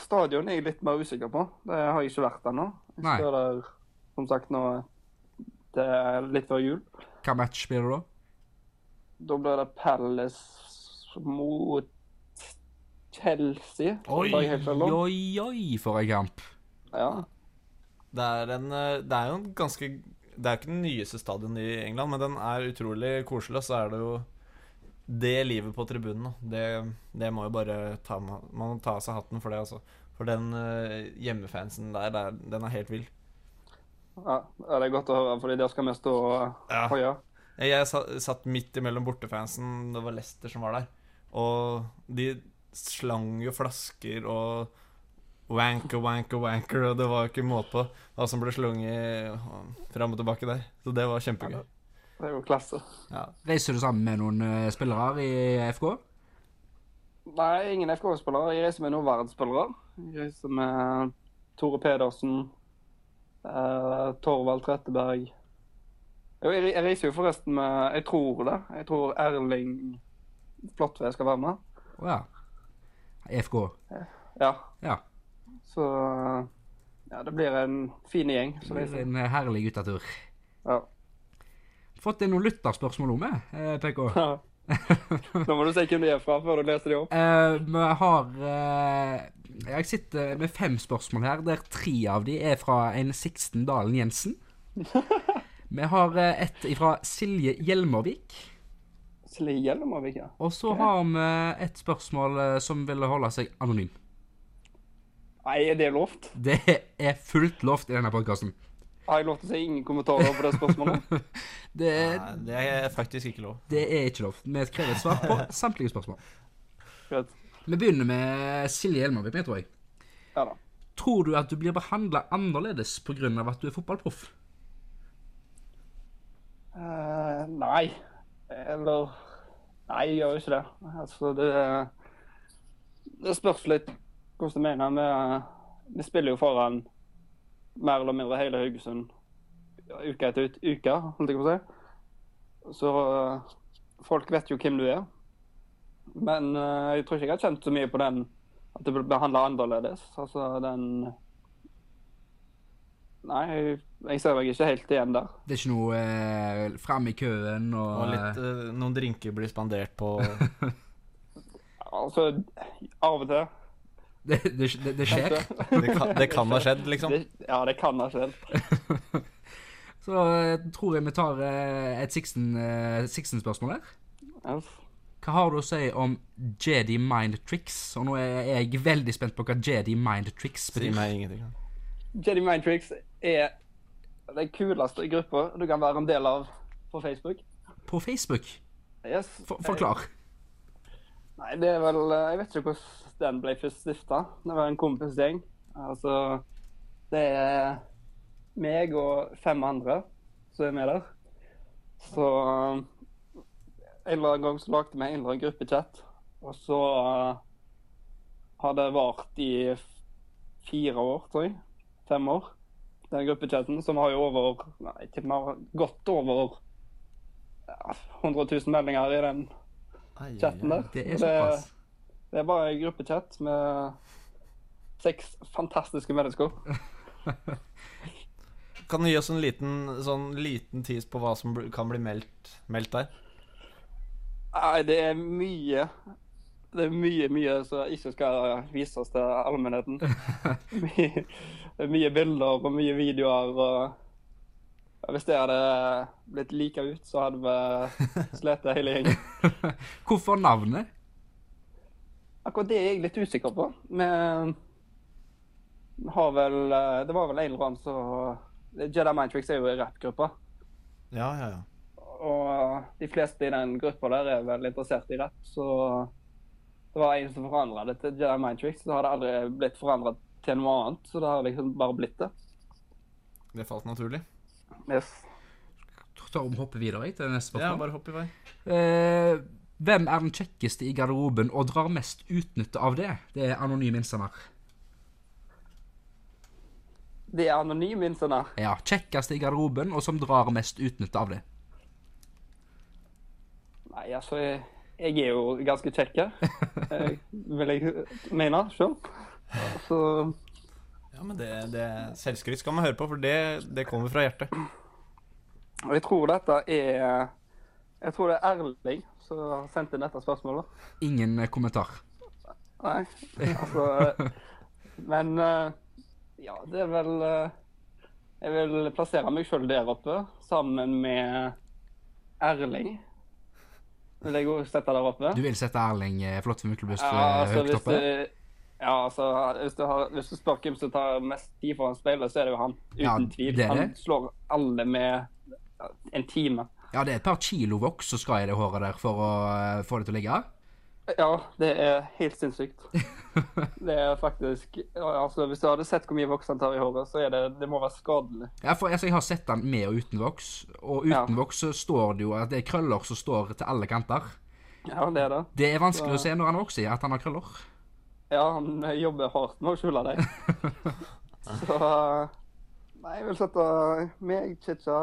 Stadion er jeg litt mer usikker på. Det har jeg ikke vært ennå. Jeg Nei. skal der, som sagt, nå Det er litt før jul. Hva match blir det da? Da blir det Palace mot Chelsea. Oi, oi, oi, for en kamp. Ja. Det er, en, eh, det er jo en ganske Det er ikke den nyeste stadion i England, men den er utrolig koselig. Og så er det jo det livet på tribunen. Det, det må jo bare ta Man må ta av seg hatten for det, altså. For den eh, hjemmefansen der, det er, den er helt vill. ja. Det er godt å høre, fordi der skal vi stå og Ja. hoie. Jeg, jeg satt midt imellom bortefansen, det var Lester som var der. Og de slang jo flasker og wanker, wanker, wanker, og det var jo ikke måte på hva som ble slunget fram og tilbake der. Så det var kjempegøy. Det er jo klasse. Ja. Reiser du sammen med noen eh, spillere i FK? Nei, ingen FK-spillere. Jeg reiser med noen verdensspillere. Jeg reiser med Tore Pedersen, eh, Torvald Tretteberg Jo, jeg, jeg reiser jo forresten med Jeg tror det. Jeg tror Erling Flåttve skal være med. Oh, ja. FK. Ja. Ja. Så ja, det blir en fin gjeng. Det blir en herlig guttetur. Ja. fått inn noen lytterspørsmål om meg, eh, PK. <laughs> Ja. Nå må du si hvem de er fra før du leser de opp. Vi har uh, Jeg sitter med fem spørsmål her, der tre av de er fra en Siksten Dalen Jensen. <laughs> Vi har uh, et fra Silje Hjelmervik. Silje Hjelmervik, ja. Og så har vi et spørsmål eh, som vil holde seg anonym. Nei, er det lovt? Det er fullt lovt i denne podkasten. Har jeg lov til å si ingen kommentarer på det spørsmålet? <laughs> Det, Nei, det er faktisk ikke lov. det er ikke lov. Vi krever et svar på <laughs> samtlige spørsmål. Greit. Vi begynner med Silje Hjelmavik, tror jeg. Ja da. Tror du at du blir behandla annerledes pga. at du er fotballproff? Uh, nei. Eller Nei, jeg gjør jo ikke det. Altså, det Det spørs litt hvordan du mener. Vi, vi spiller jo foran mer eller mindre hele Haugesund uke etter ut, uke, holdt jeg på å si. Så eh, folk vet jo hvem du er. Men eh, jeg tror ikke jeg har kjent så mye på den at det blir behandla annerledes. Altså den Nei, jeg, ser meg ikke helt igjen der. Det er ikke noe eh, framme i køen og, Og litt, eh, noen drinker blir spandert på Altså, av og til. det, det, det, det skjer. Det kan, det kan ha skjedd, liksom. Det, ja, det kan ha skjedd. <laughs> Så eh, tror jeg vi tar eh, et eh, Sixten-spørsmål her. Yes. Hva har du å si om Jedi Mind Tricks? Og nå er jeg veldig spent på hva Jedi Mind Tricks Si betyr. meg ingenting. Jedi Mind Tricks er den kuleste gruppa du kan være en del av på Facebook. På Facebook? Yes. For, forklar. Nei, det er vel Jeg vet ikke hvordan den ble først stifta. Det var en kompisgjeng. Altså Det er meg og fem andre som er med der. Så en eller annen gang så lagde vi en eller annen gruppechat, og så har det vart i fire år, tror jeg. Fem år. Den gruppechatten, som har jo over Nei, ikke mer, godt over ja, 100 000 meldinger i den chatten der. Det er såpass. det er bare en gruppechat med seks fantastiske mennesker. <laughs> Kan du gi oss en liten, sånn liten tis på hva som kan bli meldt, meldt der? Nei, det er mye Det er mye, mye som ikke skal vises til allmennheten. <laughs> mye, det mye bilder og mye videoer og Hvis det hadde blitt lika ut, så hadde vi slitt hele gjengen. <laughs> Hvorfor navnet? Akkurat det er jeg litt usikker på. Vi har vel eh, Det var vel en eller annen som Jedi Mind er jo i rappgruppa. Ja, ja, ja. Og de fleste i den gruppa der er vel interessert i rapp, så det var en som forandra det til Jedi Mind Tricks. Så har det aldri blitt forandra til noe annet, så det har liksom bare blitt det. Det falt naturlig. Yes. Ta og hoppe videre jeg, til neste Ja, bare hopp i vei. Eh, hvem er den kjekkeste i garderoben og drar mest utnytte av det? Det er anonym innsender. Det er anonym innsender. Ja, kjekkeste i garderoben og som drar mest utnytte av det. Nei, altså Jeg, jeg er jo ganske kjekk, <laughs> eh, vil jeg mene sjøl. Så Ja, men det, det Selvskryt skal man høre på, for det, det kommer fra hjertet. Og jeg tror dette er Jeg tror det er Erling som har sendt inn dette spørsmålet. Ingen eh, kommentar. Nei, <laughs> altså Men eh, ja, det er vel Jeg vil plassere meg sjøl der oppe, sammen med Erling. Vil jeg jo sette der oppe. Du vil sette Erling eh, for Myklebust Ja, eh, altså, høyt oppe? du, ja, altså, hvis du, har, hvis du spør hvem som tar mest tid foran speilet, så er det jo han. Uten Ja, tvil. Han slår alle med en time. Ja, det er et par kilo voks som skal i det håret der for å eh, få det til å ligge. Ja, det er helt sinnssykt. <laughs> Det er faktisk altså, Hvis du hadde sett hvor mye voks han tar i håret, så er det Det må være skadelig. Ja, for altså, Jeg har sett den med og uten voks, og uten Ja. voks så står det jo at det er krøller som står til alle kanter. Ja, det er det. Det er vanskelig Så- å se når han vokser, at han har krøller. Ja, han jobber hardt med å skjule deg. <laughs> Så Nei, jeg vil sette meg, Chicha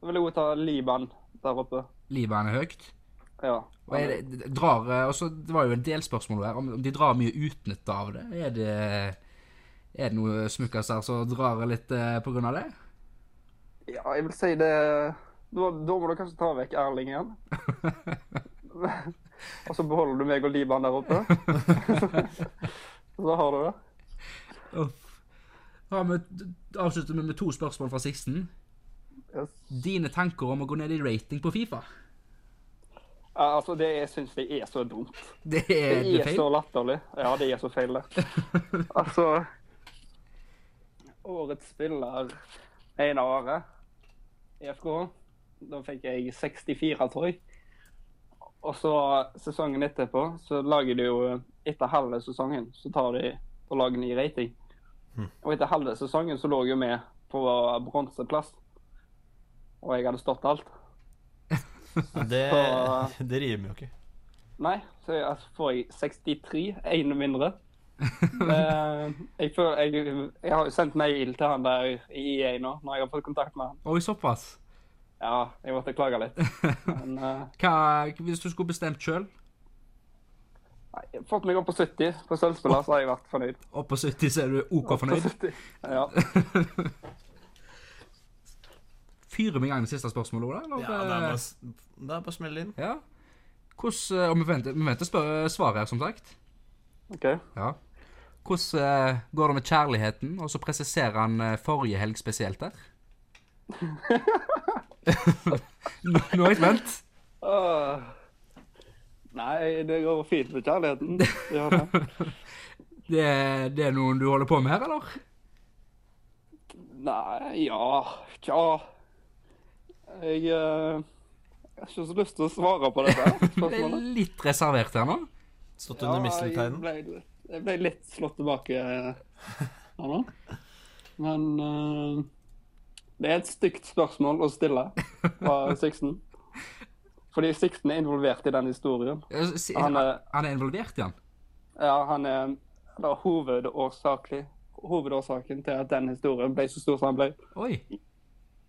Så vil jeg også ta Liban der oppe. Liban er høyt. Ja. Er det, drar, eh, også, det var jo en del spørsmål om om de drar mye utnytte av det. Er det, er det noe smukkas her som drar litt eh, på grunn av det? Ja, jeg vil si det Da, da må du kanskje ta vekk Erling igjen. <laughs> og så beholder du meg og Liban der oppe. <laughs> så har du det. Da avslutter vi med to spørsmål fra Sixten. Yes. Dine tanker om å gå ned i rating på Fifa? Ja, altså, det jeg syns jeg er så dumt. Det <laughs> Det er, det er er feil. så latterlig. Ja, det er så feil, det. <laughs> altså Årets spiller ene året i FK, da fikk jeg 64, tror jeg. Og så sesongen etterpå, så lager de jo Etter halve sesongen så tar de og lager ny rating. Og etter halve sesongen så lå jeg jo med på bronseplass. Og jeg hadde stått alt. Det, <laughs> det rimer jo ikke. Nei, så altså, får jeg 63, én mindre. <laughs> Eh, jeg, føler, jeg, jeg har jo sendt mail til han der i EA nå, når jeg har fått kontakt med han. Oi, såpass. Ja, jeg måtte klage litt. Men uh, <laughs> Hva, hvis du skulle bestemt sjøl? fått meg opp på 70 på sølvspiller, så har jeg vært fornøyd. Opp på 70, så er du OK Opp på fornøyd? 70. Ja. Fyrer vi i gang med siste spørsmål, Ola? eller? Ja, det er bare, det er bare å smelle inn. Ja. Hvordan, eh, og vi venter, vi venter spør, svar her, som sagt. OK. Ja. Hvordan eh, går det med kjærligheten? Og så presiserer han eh, forrige helg spesielt der. <laughs> nå, nå er jeg spent. Uh, Nei, det går fint med kjærligheten. <laughs> Det det. Det, det er noen du holder på med her, eller? Nei, ja Tja. Jeg eh, jeg har ikke så lyst til å svare på dette Ble <laughs> litt reservert her nå. Stått under jeg mistelteinen. ble, jeg ble litt slått tilbake eh, her nå. Men uh, det er et stygt spørsmål å stille fra <laughs> Sixten. Fordi Sixten er involvert i den historien. Han er, Han er involvert i den? ja, han er hovedårsaken til at den historien ble så stor som den ble. Oi.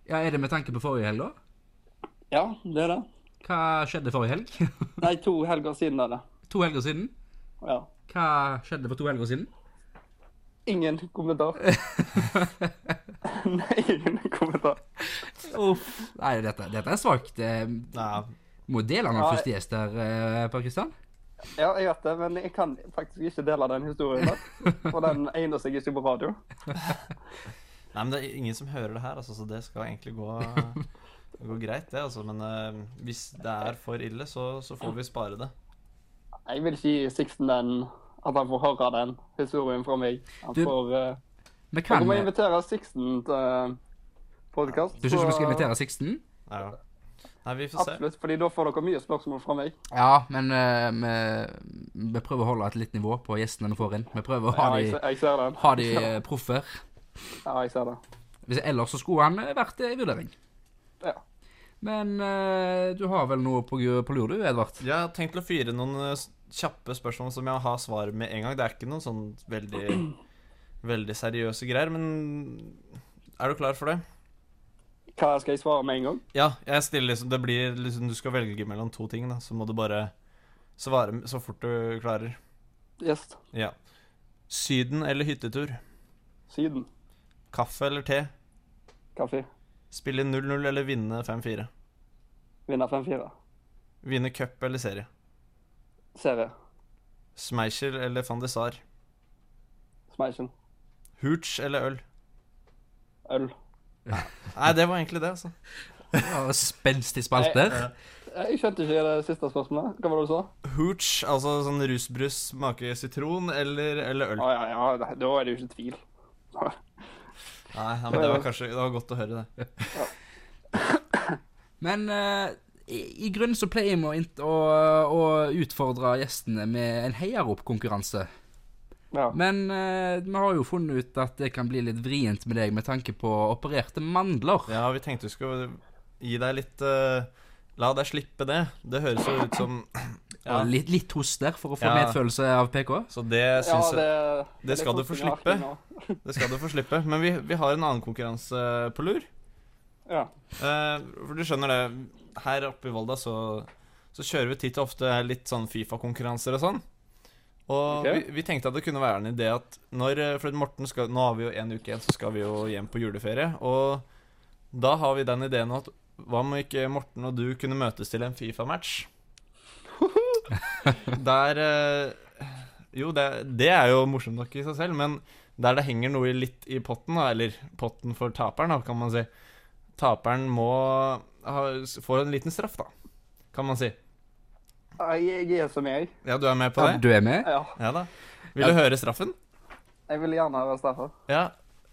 Ja, Er det med tanke på forrige helg, da? Ja, det er det. Hva skjedde forrige helg? <laughs> Nei, to helger siden er det. to helger siden? Ja. Hva skjedde for to helger siden? Ingen kommentar. <laughs> Nei, ingen kommentar. Uff. Nei, dette, dette er svakt. Ja, Må dele den Ja, første gjest der, eh, Per Kristian. Ja, jeg vet det, men jeg kan faktisk ikke dele den historien der. <laughs> For den egner seg ikke på radio. Nei, men det er ingen som hører det her, altså, så det skal egentlig gå, <laughs> gå greit, det. Altså. Men uh, hvis det er for ille, så, så får vi spare det. Jeg vil ikke gi Sixten den at han får høre den historien fra meg. Han Du, får uh, kan må eh, invitere Sixten til podkast. Du syns vi skal invitere Sixten? Ja. Nei, vi får se. Absolutt, fordi da får dere mye spørsmål fra meg. Ja, men uh, vi, vi prøver å holde et litt nivå på gjestene vi får inn. Vi prøver å ha Ja, jeg, de, ser- jeg ser de eh, <laughs> proffer. Ja, jeg ser det. Hvis Ellers så skulle han vært i vurdering. Ja. Men uh, du har vel noe på, på lur, du, Edvard? Jeg har tenkt å fyre noen eh, kjappe spørsmål som jeg har svar med en gang. Det er ikke noen sånn veldig, <clears throat> veldig seriøse greier, men er du klar for det? Hva skal jeg svare med en gang? Ja, jeg stiller liksom Det blir liksom Du skal velge mellom to ting, da. Så må du bare svare så fort du klarer. Yes. Ja. Syden eller hyttetur? Syden. Kaffe eller te? Kaffe. Spille 0-0 eller vinne 5-4? Vinne 5-4. Vinne cup eller serie? Serie. Schmeichel eller van de Sar? Schmeichel. Hooch eller øl? Øl. Nei, det var egentlig det, altså. Ja, Spenstig spalter. Jeg skjønte ikke det siste spørsmålet. Hva var det du sa? Hooch, altså sånn rusbrus smaker sitron eller, eller øl? Å ja, ja, da er det jo ikke tvil. Nei, ja, men det var kanskje Det var godt å høre det. <clears throat> Men uh, i, i grunnen så pleier vi å, å utfordre gjestene med en heiarop-konkurranse. Ja. Men uh, vi har jo funnet ut at det kan bli litt vrient med deg med tanke på opererte mandler. Ja, vi tenkte vi skulle gi deg litt uh, La deg slippe det. Det høres jo ut som ja. Og litt, litt hoster for å få Ja. medfølelse av PK. Så det syns det, jeg Det skal du få slippe. Det skal du få slippe. Men vi, vi har en annen konkurranse på lur. Ja. Eh, for du skjønner det, her oppe i Volda så, så kjører vi titt og ofte litt sånn Fifa-konkurranser og sånn. Og okay. vi, vi tenkte at det kunne være en idé at når eh, For Morten skal Nå har vi jo en uke igjen, så skal vi jo hjem på juleferie. Og da har vi den ideen at hva om ikke Morten og du kunne møtes til en Fifa-match? <laughs> Der eh, Jo, det, det er jo morsomt nok i seg selv, men der det henger noe litt i potten, eller potten for taperen, kan man si Taperen må ha, få en liten straff, da, kan man si. Jeg er som jeg. Ja, du er med på Ja, det? du er med? Ja. Ja da. Vil du høre straffen? Jeg vil gjerne høre straffen. Ja.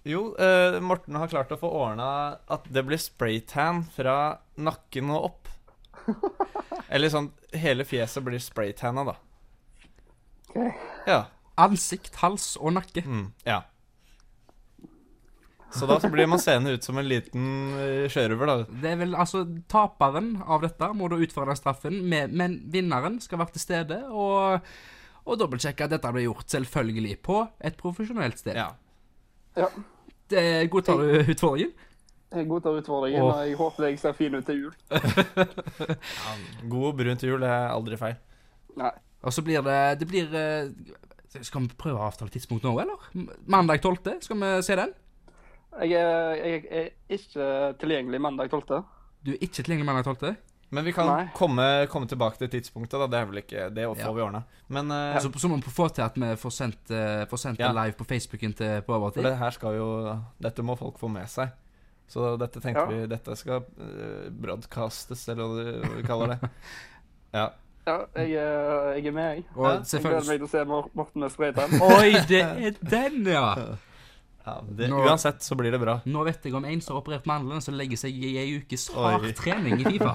Jo, eh, Morten har klart å få ordna at det blir spraytan fra nakken og opp. <laughs> Eller sånn Hele fjeset blir spraytanna, da. Okay. Ja. Ansikt, hals og nakke. Mm, ja. Så da så blir man seende ut som en liten uh, sjørøver, da. Det er vel altså Taperen av dette må da utføre den straffen, med, men vinneren skal være til stede og, og dobbeltsjekke at dette blir gjort selvfølgelig på et profesjonelt sted. Ja. Ja. Det, godtar du utfordringen? Jeg godtar utfordringen, og jeg håper jeg ser fin ut til jul. <laughs> God brun til jul er aldri feil. Nei. Og så blir det Det blir eh, Skal vi prøve å avtale tidspunkt nå, eller? Mandag 12., skal vi se den? Jeg er, jeg er ikke tilgjengelig mandag 12. Du er ikke tilgjengelig mandag 12.? Men vi kan komme, komme tilbake til tidspunktet, da. Det er vel ikke Det får Ja. vi ordna. Men eh, Så, så må vi få til at vi får sendt, uh, får sendt Ja. det live på Facebooken til på For overtid. det her skal jo Dette må folk få med seg. Så dette tenkte Ja. vi Dette skal eh, broadcastes, eller hva vi kaller det. <laughs> Ja. Ja, jeg, er- jeg er med, jeg. Og Jeg gleder meg til å se Mor- Morten med spraytan. <laughs> Oi, det er den, ja! <laughs> ja det, Nå- Uansett så blir det bra. Nå vet jeg om en som har operert mandlene, som legger seg i ei ukes Oi. hard trening i Fifa.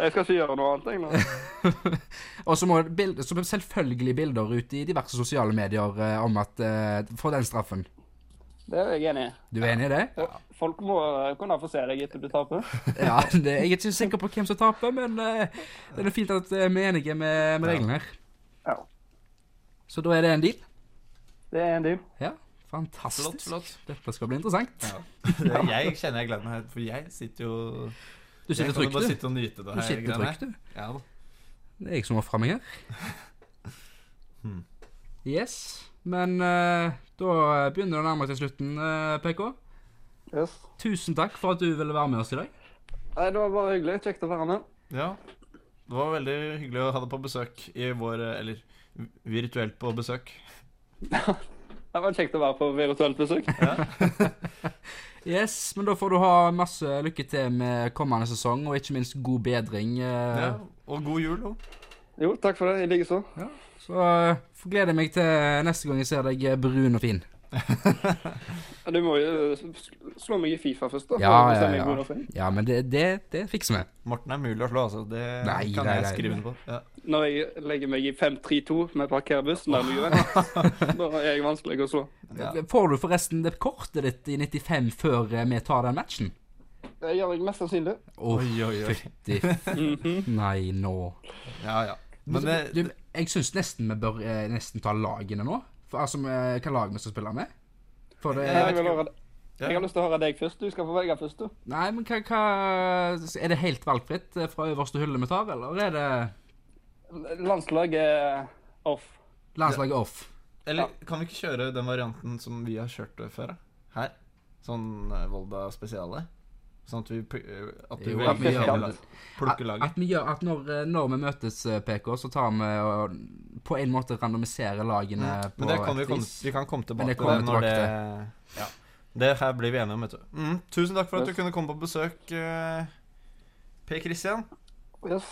Jeg skal ikke gjøre noe annet, jeg nå. Og så må bild, så selvfølgelig bilder ut i diverse sosiale medier eh, om at uh, For den straffen. Det er jeg enig i. Du er enig i det? Ja. Folk må kunne få se deg etter du taper. <laughs> Ja, det, Jeg er ikke sikker på hvem som taper, men uh, det er fint at eh, vi er enige med, med reglene her. Ja. Så da er det en deal? Det er en deal. Ja, fantastisk. Flott, flott. Dette skal bli interessant. Ja. Jeg kjenner jeg gleder meg, for jeg sitter jo Du sitter Jeg kan jo trygt, bare du. sitte og nyte det Du sitter trygt, du. Ja da. Det er jeg som ofrer meg her. <laughs> Hmm. Yes. Men uh, da begynner det å nærme seg slutten, uh, PK. Yes. Tusen takk for at du ville være med oss i dag. Nei, det var bare hyggelig. Kjekt å være med. Ja. Det var veldig hyggelig å ha deg på besøk i vår Eller virtuelt på besøk. <laughs> Det var kjekt å være på virtuelt besøk. Ja. <laughs> Yes, men da får du ha masse lykke til med kommende sesong, og ikke minst god bedring. eh, Ja. Og god jul òg. Jo, takk for det. I likeså. Så uh, får glede meg til neste gang jeg ser deg eh, brun og fin. <laughs> Ja, Du må jo eh, slå meg i Fifa først, da. Ja, ja, ja. Ja, men det, det, det fikser vi. Morten er mulig å slå, altså. Det Nei, kan nei, jeg skrive under på. Ja. Når jeg legger meg i 5-3-2 med parkerbussen der mye, da er jeg vanskelig å slå. Ja. Får du forresten det kortet ditt i 95 før eh, vi tar den matchen? Det gjør jeg mest sannsynlig. Oi, oi, oi. fytti Mhm. Nei, nå. Ja, ja. Men det, du, jeg syns nesten vi bør eh, nesten ta lagene nå. For, altså, med, hva lag vi skal spille med. For det Jeg, jeg, høre, jeg har lyst til å høre deg først. Du skal få velge først, du. Nei, men hva, hva Er det helt valgfritt eh, fra øverste hylle vi tar, eller er det Landslaget off. landslaget off? Eller kan vi ikke kjøre den varianten som vi har kjørt før? Her? Sånn eh, Volda spesiale? Sånn at vi, eh, at du Jo, at vi gjør. At, at vi gjør at når, eh, når vi møtes, eh, PK, så tar vi og på en måte randomiserer lagene Mm. på Men det kan vi, vis. vi kan komme tilbake til det når det Ja. Det her blir vi enige om, vet du. Mm. Tusen takk for at du kunne komme på besøk, Per Christian. Yes.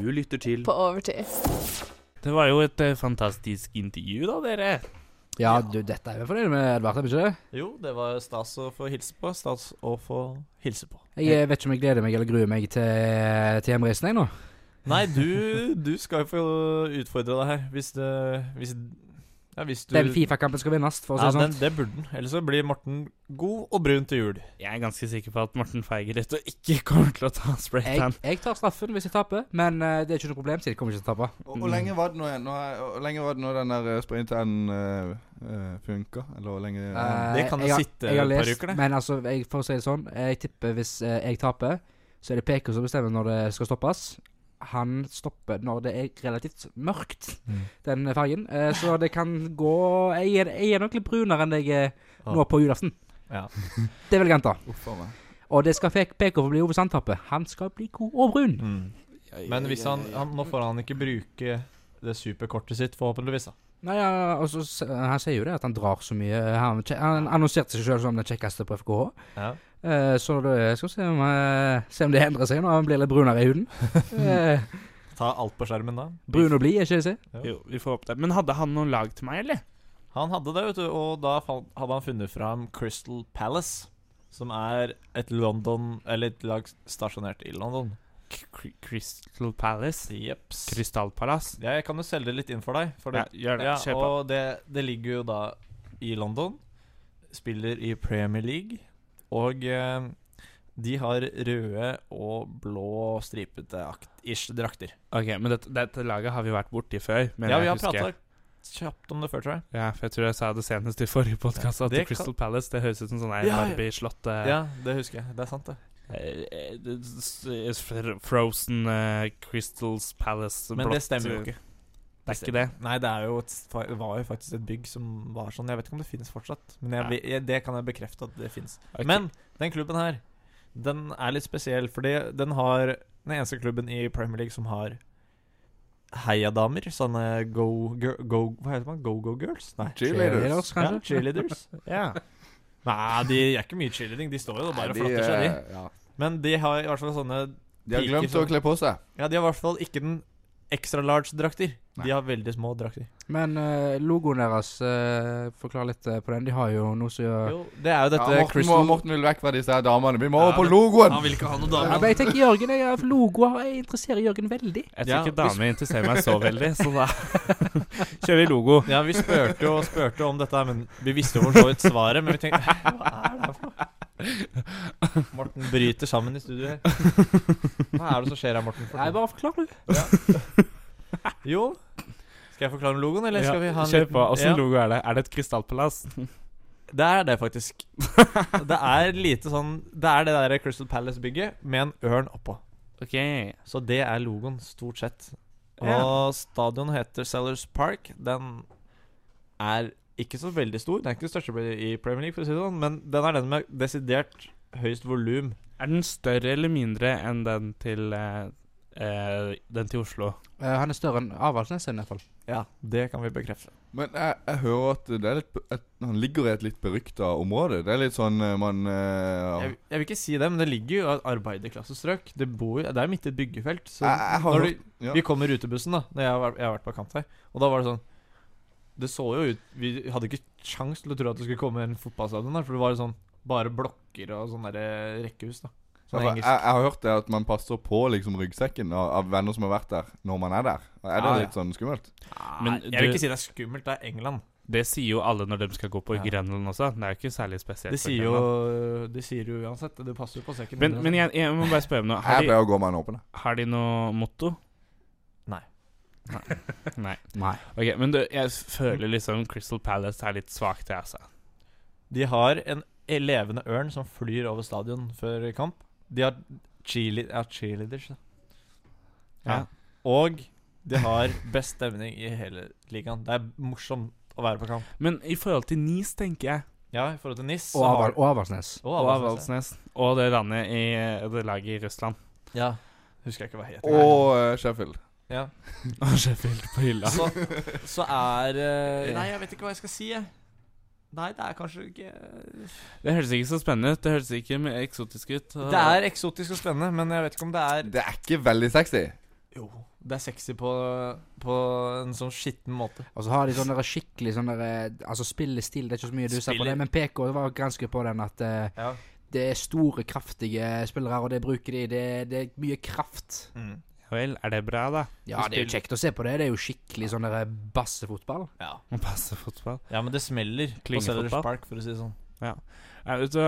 Du lytter til På overtid. Det var jo et fantastisk intervju, da, dere. Ja, du, dette er vi fornøyd med, Edvard, er vi ikke det? Jo, det var stas å få hilse på. Stas å få hilse på. Jeg eh, vet ikke om jeg gleder meg eller gruer meg til, til hjemreisen, jeg nå. Nei, du, du skal jo få utfordre deg her. Hvis det hvis, Ja, hvis du Den Fifa-kampen skal vinnes, for å si Ja, sånn. den, det burde den. Ellers så blir Morten god og brun til jul. Jeg er ganske sikker på at Morten feiger litt og ikke <laughs> kommer til å ta spraytan. jeg tar straffen hvis jeg taper, men uh, det er ikke noe problem, siden jeg kommer ikke til å tape. Og, og lenge var det nå igjen? Hvor lenge var det nå den der uh, uh, funka? Eller hvor lenge uh, Det kan jo sitte jeg har et par uker, det. Men altså, jeg, for å si det sånn, jeg tipper hvis eh, jeg taper, så er det PK som bestemmer når det skal stoppes. Han stopper når det er relativt mørkt, Mm. den fargen. Eh, så det kan gå jeg er, jeg er nok litt brunere enn jeg er nå på julaften. Ja. <laughs> Det vil jeg anta. Og det skal peke på å bli Ove Sandtappe. Han skal bli god og brun. Mm. Men hvis han, han Nå får han ikke bruke det superkortet sitt, forhåpentligvis. da Nei, ja, og Han sier jo det at han drar så mye. Han, han annonserte seg sjøl som den kjekkeste på FKH. Ja. Eh, så det, skal vi se om, eh, se om det endrer seg når han blir litt brunere i huden. <laughs> Eh, Ta alt på skjermen da. brun og blid, er ikke det jeg. Jo, vi får håpe det. Men hadde han noe lag til meg, eller? Han hadde det, vet du, og da hadde han funnet fram Crystal Palace, som er et London Eller et lag stasjonert i London. K Crystal Palace? Jeps. Krystallpalass? Ja, jeg kan jo selge det litt inn for deg. For Ja, gjør det. Ja, og det, det ligger jo da i London. Spiller i Premier League. Og eh, de har røde og blå stripete ish drakter. Ok, men dette, dette laget har vi vært borti før. Men ja, vi har prata kjapt om det før, tror jeg. Ja, for jeg tror jeg sa det senest i forrige podkast, at det Crystal kan- Palace Det høres ut som sånn Ja, ja. Barbie-slott eh, Ja, det husker jeg. Det er sant, det. eh, eh, Frozen uh, Crystals Palace Men det stemmer jo eh, ikke. Det er ikke det? Nei, det er jo et, det var jo faktisk et bygg som var sånn. Jeg vet ikke om det finnes fortsatt, men jeg, jeg, det kan jeg bekrefte at det finnes. Okay. Men den klubben her, den er litt spesiell, fordi den har den eneste klubben i Premier League som har heiadamer. Sånne go, go, go Hva heter man? Go-go-girls? Nei. Cheerleaders. Cheerleaders, Ja, cheerleaders. <laughs> Ja. Nei, de er ikke mye cheerleading. De står jo og bare Nei, de, flotter seg, de. ja. Men de har i hvert fall sånne De har piker glemt å kle på seg. Ja, de har i hvert fall ikke den extra large-drakter. Nei. De har veldig små drakter. Men uh, logoen deres, uh, forklar litt uh, på den. De har jo noe som gjør Jo, det er jo dette Ja, Morten, Crystal må, Morten vil vekk fra disse damene. Vi må Ja, over på logoen! Han vil ikke ha noe ja, men jeg tenker Jørgen, jeg, logoer jeg interesserer Jørgen veldig. Jeg tror Ja, ikke hvis- damer interesserer meg så veldig, så da <laughs> kjører vi logo. Ja, vi spurte jo og spurte om dette, men vi visste jo for så vidt svaret. Men vi tenkte Hva er det her for noe? Morten bryter sammen i studio her. Hva er det som skjer her, Morten? Nei, bare forklar du. Jo. Skal jeg forklare om logoen, eller skal vi ha en Kjør på. Åssen Ja, logo er det? Er det et krystallpalass? <laughs> Det er det, faktisk. <laughs> Det er lite sånn Det er det der Crystal Palace-bygget med en ørn oppå. Ok. Så det er logoen, stort sett. Og yeah. stadion heter Sellers Park. Den er ikke så veldig stor. Den er ikke den største i Premier League, for å si det sånn, men den er den med desidert høyest volum. Er den større eller mindre enn den til eh, eh, Den til Oslo? Eh, han er større enn Avaldsnes, i hvert fall. Ja, det kan vi bekrefte. Men jeg, jeg hører at det er litt, at han ligger i et litt berykta område. Det er litt sånn eh, man eh, Jeg, jeg vil ikke si det, men det ligger jo i et arbeiderklassestrøk. Det, bor, jo- det er midt i et byggefelt. Så Jeg- jeg har når hørt- ja. Vi kom med rutebussen, da Når jeg har, vært- jeg har vært på kant her. Og da var det sånn Det så jo ut Vi hadde ikke sjans til å tro at det skulle komme en fotballstadion der, for det var sånn bare blokker og sånne der rekkehus. da Sånn jeg, jeg har hørt det at man passer på liksom ryggsekken av, av venner som har vært der, når man er der. Er det Ja, ja. litt sånn skummelt? Men jeg vil ikke si det er skummelt. Det er England. Det sier jo alle når de skal gå på Ja. Grenland også. Det er jo ikke særlig spesielt. Det sier jo Det sier jo uansett. Det passer jo på sekken. Men, men jeg, jeg må bare spørre om noe. Har Jeg de, pleier å gå med en åpen. har de noe motto? Nei. Nei. Nei. <laughs> Ok, Men du, jeg føler liksom Crystal Palace er litt svakt, jeg, altså. De har en levende ørn som flyr over stadion før kamp. De har cheerle ja, cheerleaders. da. Ja. Og de har best stemning i hele ligaen. Det er morsomt å være på kamp. Men i forhold til NIS, tenker jeg, Ja, i forhold til NIS Og, Aval, og Avaldsnes. og og Avaldsnes. Avaldsnes, og det landet i det laget i Russland Ja. Husker jeg ikke hva det heter. Og eh, Sheffield. Ja. <laughs> Og Sheffield på hylla. Så, så er eh, Nei, jeg vet ikke hva jeg skal si, jeg. Nei, det er kanskje ikke Det høres ikke så spennende ut. Det høres ikke mer eksotisk ut. Det er eksotisk og spennende, men jeg vet ikke om det er Det er ikke veldig sexy. Jo, det er sexy på, på en sånn skitten måte. Og så har de sånn skikkelig sånn der eh, Altså spillestil, det er ikke så mye du ser på det, men PK var ganske på den at eh, Ja. det er store, kraftige spillere, og det bruker de. Det, det er mye kraft. Mm. Ja vel, er det bra, da? Ja, det er jo kjekt å se på det. Det er jo skikkelig sånn der bassefotball. Ja. <laughs> Bassefotball. ja, men det smeller på. Sellers Park, for å si det sånn. Ja, vet, du,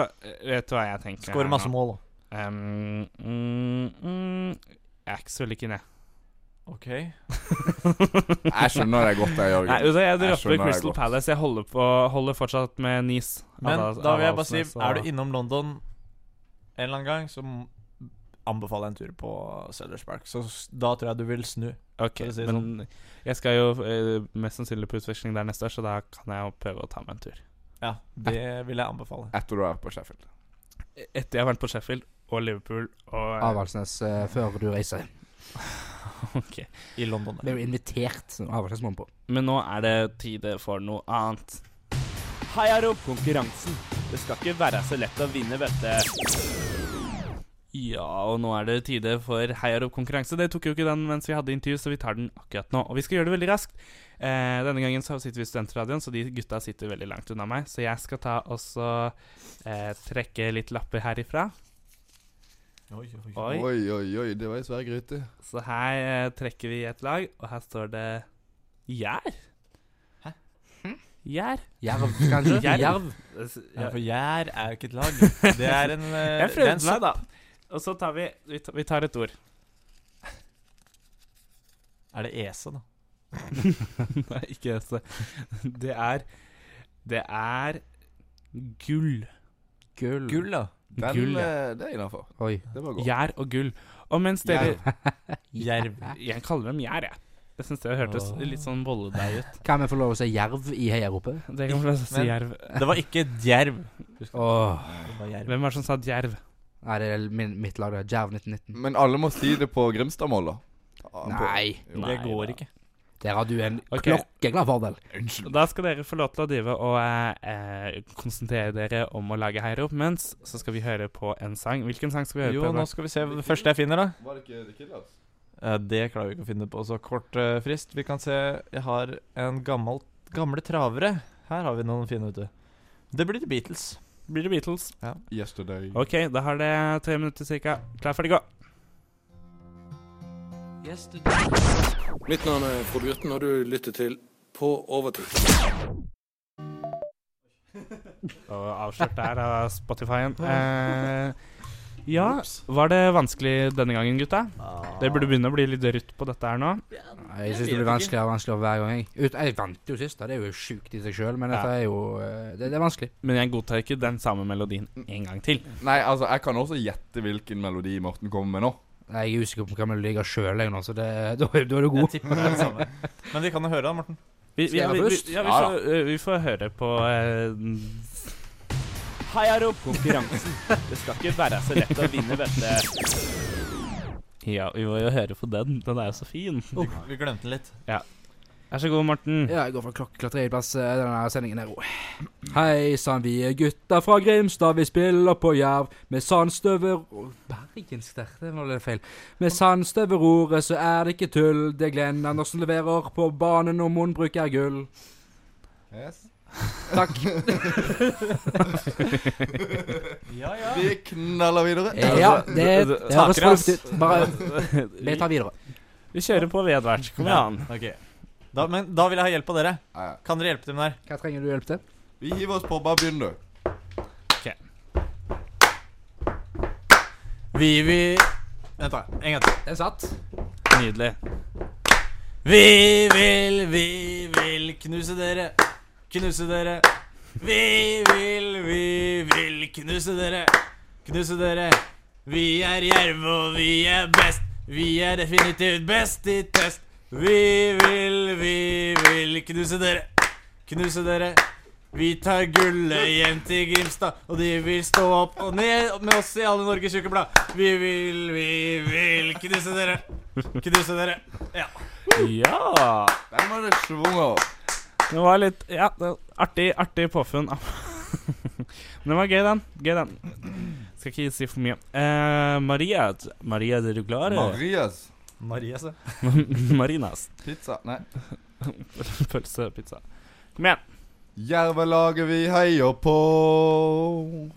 vet du hva jeg tenker? Skårer masse mål, da. Um, mm, mm, jeg er ikke så veldig keen, jeg. Ok. <laughs> Jeg skjønner det godt, jeg, Jørgen. Nei, jeg Jeg dropper Crystal. Palace. Jeg holder, på, holder fortsatt med Nice. Men Av- da vil jeg bare si Er du innom London en eller annen gang, så jeg en tur på Sellers Park. Så da tror jeg du vil snu. Ok, si men sånn. jeg skal jo eh, mest sannsynlig på utveksling der neste år, så da kan jeg jo prøve å ta meg en tur. Ja, det vil jeg anbefale. Etter du er på Sheffield. etter jeg har vært på Sheffield og Liverpool og Avaldsnes uh, før du reiser. <laughs> Ok. I London. Ble jo invitert Avaldsnes må på. Men nå er det tide for noe annet. Heiar opp konkurransen. Det skal ikke være så lett å vinne, vet du. Ja, og nå er det tide for Heiar opp konkurranse. Det tok jo ikke den mens vi hadde intervju, så vi tar den akkurat nå. Og vi skal gjøre det veldig raskt. Eh, denne gangen så sitter vi i Studentradioen, så de gutta sitter veldig langt unna meg. Så jeg skal ta og eh, trekke litt lapper herifra. Oi, oi, oi. Oi. Oi, oi, det var ei svær gryte. Så her eh, trekker vi et lag, og her står det Gjær. Hæ? Gjær. Jerv, kanskje? Jerv. Ja, for Gjær er jo ikke et lag. <laughs> Det er en uh, Jeg prøvde meg, da. Og så tar vi Vi tar, et ord. Er det Ese, da? <laughs> Nei, ikke ese. Det er Det er gull. Gull. Gull, da. Den, Gull, ja. eh, det er innafor. Gjær og gull. Og mens dere Jerv. <laughs> Jeg kaller dem gjær, jeg. Jeg syns det hørtes Åh. litt sånn bolledeig ut. Kan vi få lov å si jerv i heiaropet? Det kan vi få lov å si jerv. Det var ikke djerv. Hvem var det som sa djerv? Nei, det er min, mitt lag, det. er Jerv 1919. Men alle må si det på Grimstadmål, da. Nei. Nei, Det går ikke. Der har du en okay. klokkeklar fordel. Unnskyld. Da skal dere få lov til å drive og eh, eh, konsentrere dere om å lage heiarop, mens så skal vi høre på en sang. Hvilken sang skal vi høre Jo, på? nå skal vi se det første jeg finner, da. Var det ikke The Killers? Eh, Det klarer vi ikke å finne på så kort eh, frist. Vi kan se Jeg har en gammel, gamle travere. Her har vi noen fine, vet du. Det blir The Beatles. Blir det Beatles? Ja. Yesterday. Ok, da har det tre minutter cirka. Klar, ferdig, gå. Mitt navn er Frode Grytten, og du lytter til På overtid. Og avslørt der av Spotify-en. <laughs> Eh, ja, var det vanskelig denne gangen, gutta? Det burde begynne å bli litt rødt på dette her nå. Jeg syns det blir vanskeligere og vanskeligere hver gang. Jeg, Ut, jeg vant jo sist, da. det er jo sjukt i seg sjøl, men dette Ja. er jo eh, det, det er vanskelig. Men jeg godtar ikke den samme melodien en gang til. Nei, altså, jeg kan også gjette hvilken melodi Morten kommer med nå. Nei, Jeg er usikker på hva melodi jeg har sjøl, nå, så det, <laughs> da, da er du god. Jeg tipper det er det samme. <laughs> Men vi kan jo høre, da, Morten. Vi, vi, vi, ja, vi, får, øh, vi får høre på uh, Heiarop-konkurransen. Det skal ikke være så lett å vinne, vet du. Ja, vi må jo høre på den. Den er jo så fin. Vi, vi glemte den litt. Ja. Vær så god, Morten. Ja, jeg går for klokkeklar i eh, denne sendingen her òg. Hei sann, vi er gutta fra Grimstad, vi spiller på Jerv. Med sandstøver Oh, Bergensk der, det var litt feil. Med sandstøverordet så er det ikke tull. Det Glenn Andersen leverer på banen, og munnbruk er gull. Yes. Takk. <laughs> Ja, ja. Vi knaller videre. Ja, det, det høres fornuftig ut. Bare vi tar videre. Vi kjører på vedvært. Kom igjen. Okay. Da, men da vil jeg ha hjelp av dere. Ja, ja. Kan dere hjelpe til med det? Hva trenger du hjelp til? Vi hiver oss på. Bare begynn, du. Vi vil Vent, da. En gang til. Den satt. Nydelig. Vi vil, vi vil knuse dere. Knuse dere. Vi vil, vi vil knuse dere. Knuse dere. Vi er Jerv, og vi er best. Vi er definitivt best i test. Vi vil, vi vil knuse dere. Knuse dere. Vi tar gullet hjem til Grimstad, og de vil stå opp og ned med oss i alle Norges Ukeblad. Vi vil, vi vil knuse dere. Knuse dere. Ja. Ja. Den var det svung over. Det var litt Ja, det var artig, artig påfunn. <laughs> Men den var gøy, den. Gøy, den. Skal ikke si for mye. Eh, Maria, Maria, er du klar? Marias Marias, så. <laughs> Marinas. pizza. Nei. <laughs> Pølsepizza. Kom igjen. Jervelaget vi heier på.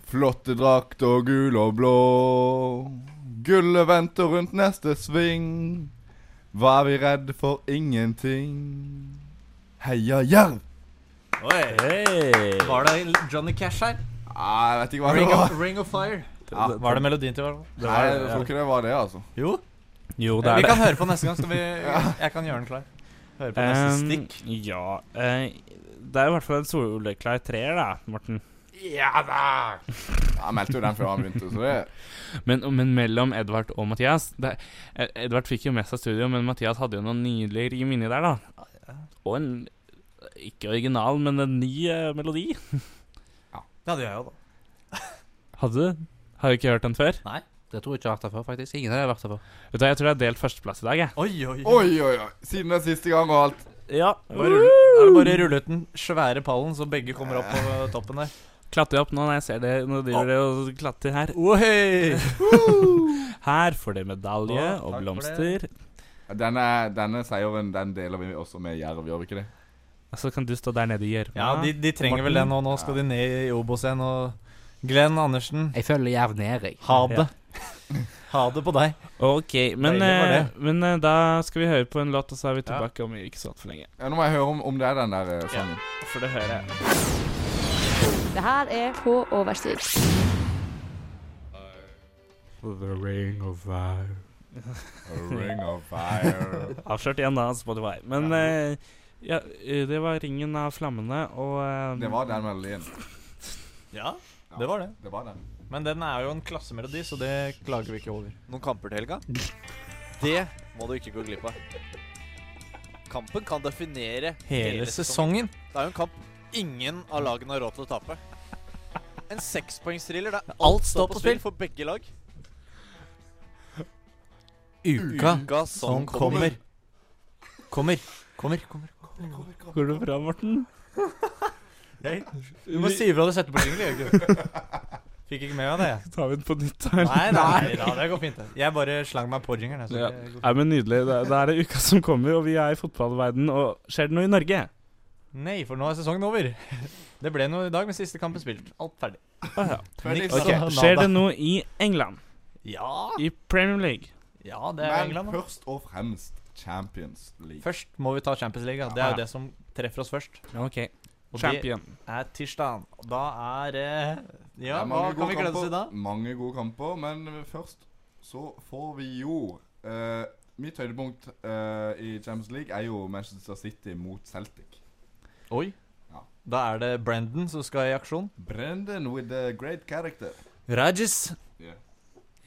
Flotte drakt og gul og blå. Gullet venter rundt neste sving. Hva er vi redde for? Ingenting. Heia Jerv! Oi. Hey. Var det Johnny Cash her? Ah, jeg vet ikke hva det var. of, Ring of Fire. Ja, Var det melodien til hverandre? fall? Nei, jeg tror ikke det var det, altså. Jo. Jo, det Vi er det. kan høre på neste gang. Skal vi, <laughs> jeg kan gjøre den klar. Høre på neste Um, stikk. Ja uh, Det er i hvert fall en soleklar treer, da, Morten. Ja da! Jeg meldte jo den før han begynte, så det Men, men mellom Edvard og Mathias det, eh, Edvard fikk jo med seg studio, men Mathias hadde jo noen nydelige rim inni der, da. Og en ikke original, men en ny eh, melodi. <laughs> Det hadde jeg òg, da. <laughs> Hadde du? Har du ikke hørt den før? Nei. Det tror jeg ikke jeg har vært der før, faktisk. Ingen har vært der før. Vet du, hva, Jeg tror jeg har delt førsteplass i dag, jeg. Oi, oi, Oi, oi, oi. Siden det er siste gang og alt. Ja. Bare rulle, er det bare å rulle ut den svære pallen, så begge kommer opp på toppen der? Klatre opp nå når jeg ser det. Nå driver det og klatrer her. Ohei! <laughs> Her får dere medalje Å, og takk for blomster. Denne, denne seieren den deler vi også med Jerv, gjør vi ikke det? Så kan du stå der nede i gjørma. Ja, de, de trenger vel det nå. Nå skal de ned i Obos igjen. Og Glenn Andersen, Jeg følger Jerv ned, jeg. ha det. <laughs> Ha det på deg. Ok, men, eh, det. men eh, da skal vi høre på en låt, og så er vi tilbake om ikke så altfor lenge. Ja, Nå må jeg høre om, om det er den der eh, sangen. For det hører jeg. Det her er På overstid. The Ring of Fire. A Ring of Fire. <laughs> Avslørt igjen, da, Spotify. Men eh, ja, eh, det var Ringen av flammene, og um, Det var den melodien. Ja, det var det. Det var den. Men den er jo en klassemelodi, så det klager vi ikke over. Noen kamper til helga? <laughs> Det må du ikke gå glipp av. Kampen kan definere Hele sesongen. Det er jo en kamp ingen av lagene har råd til å tape. En sekspoengsthriller der Alt står på spill. for begge lag. Uka Uka som kommer. Kommer. Kommer. kommer. kommer. Går det bra, Morten? Jeg, du må si ifra du setter på jingle? Fikk ikke med meg det. jeg. Tar vi den på nytt? Her? Nei, nei, da, det går fint. Jeg bare slang meg på jingeren. jeg, Ja. Nei, men Nydelig. Det, er det uka som kommer, og vi er i fotballverden Og skjer det noe i Norge? Nei, for nå er sesongen over. Det ble noe i dag, men siste kamp er spilt. Alt ferdig. Ah, ja. Niks Ok. <laughs> Skjer det noe i England? Ja. I Premier League? Ja, det er Men England. da. først og fremst Champions League. Først må vi ta Champions League. Da. Det er jo det som treffer oss først. Ok. Og Champion. det er tirsdag. Og Da er eh, Det Ja, er hva mange kan gode vi glede oss kamper, til da? Mange gode kamper, men først så får vi jo eh, Mitt høydepunkt eh, i Champions League er jo Manchester City mot Celtic. Oi. Ja. Da er det Brendan som skal i aksjon. Brendan with the great character. Rajis.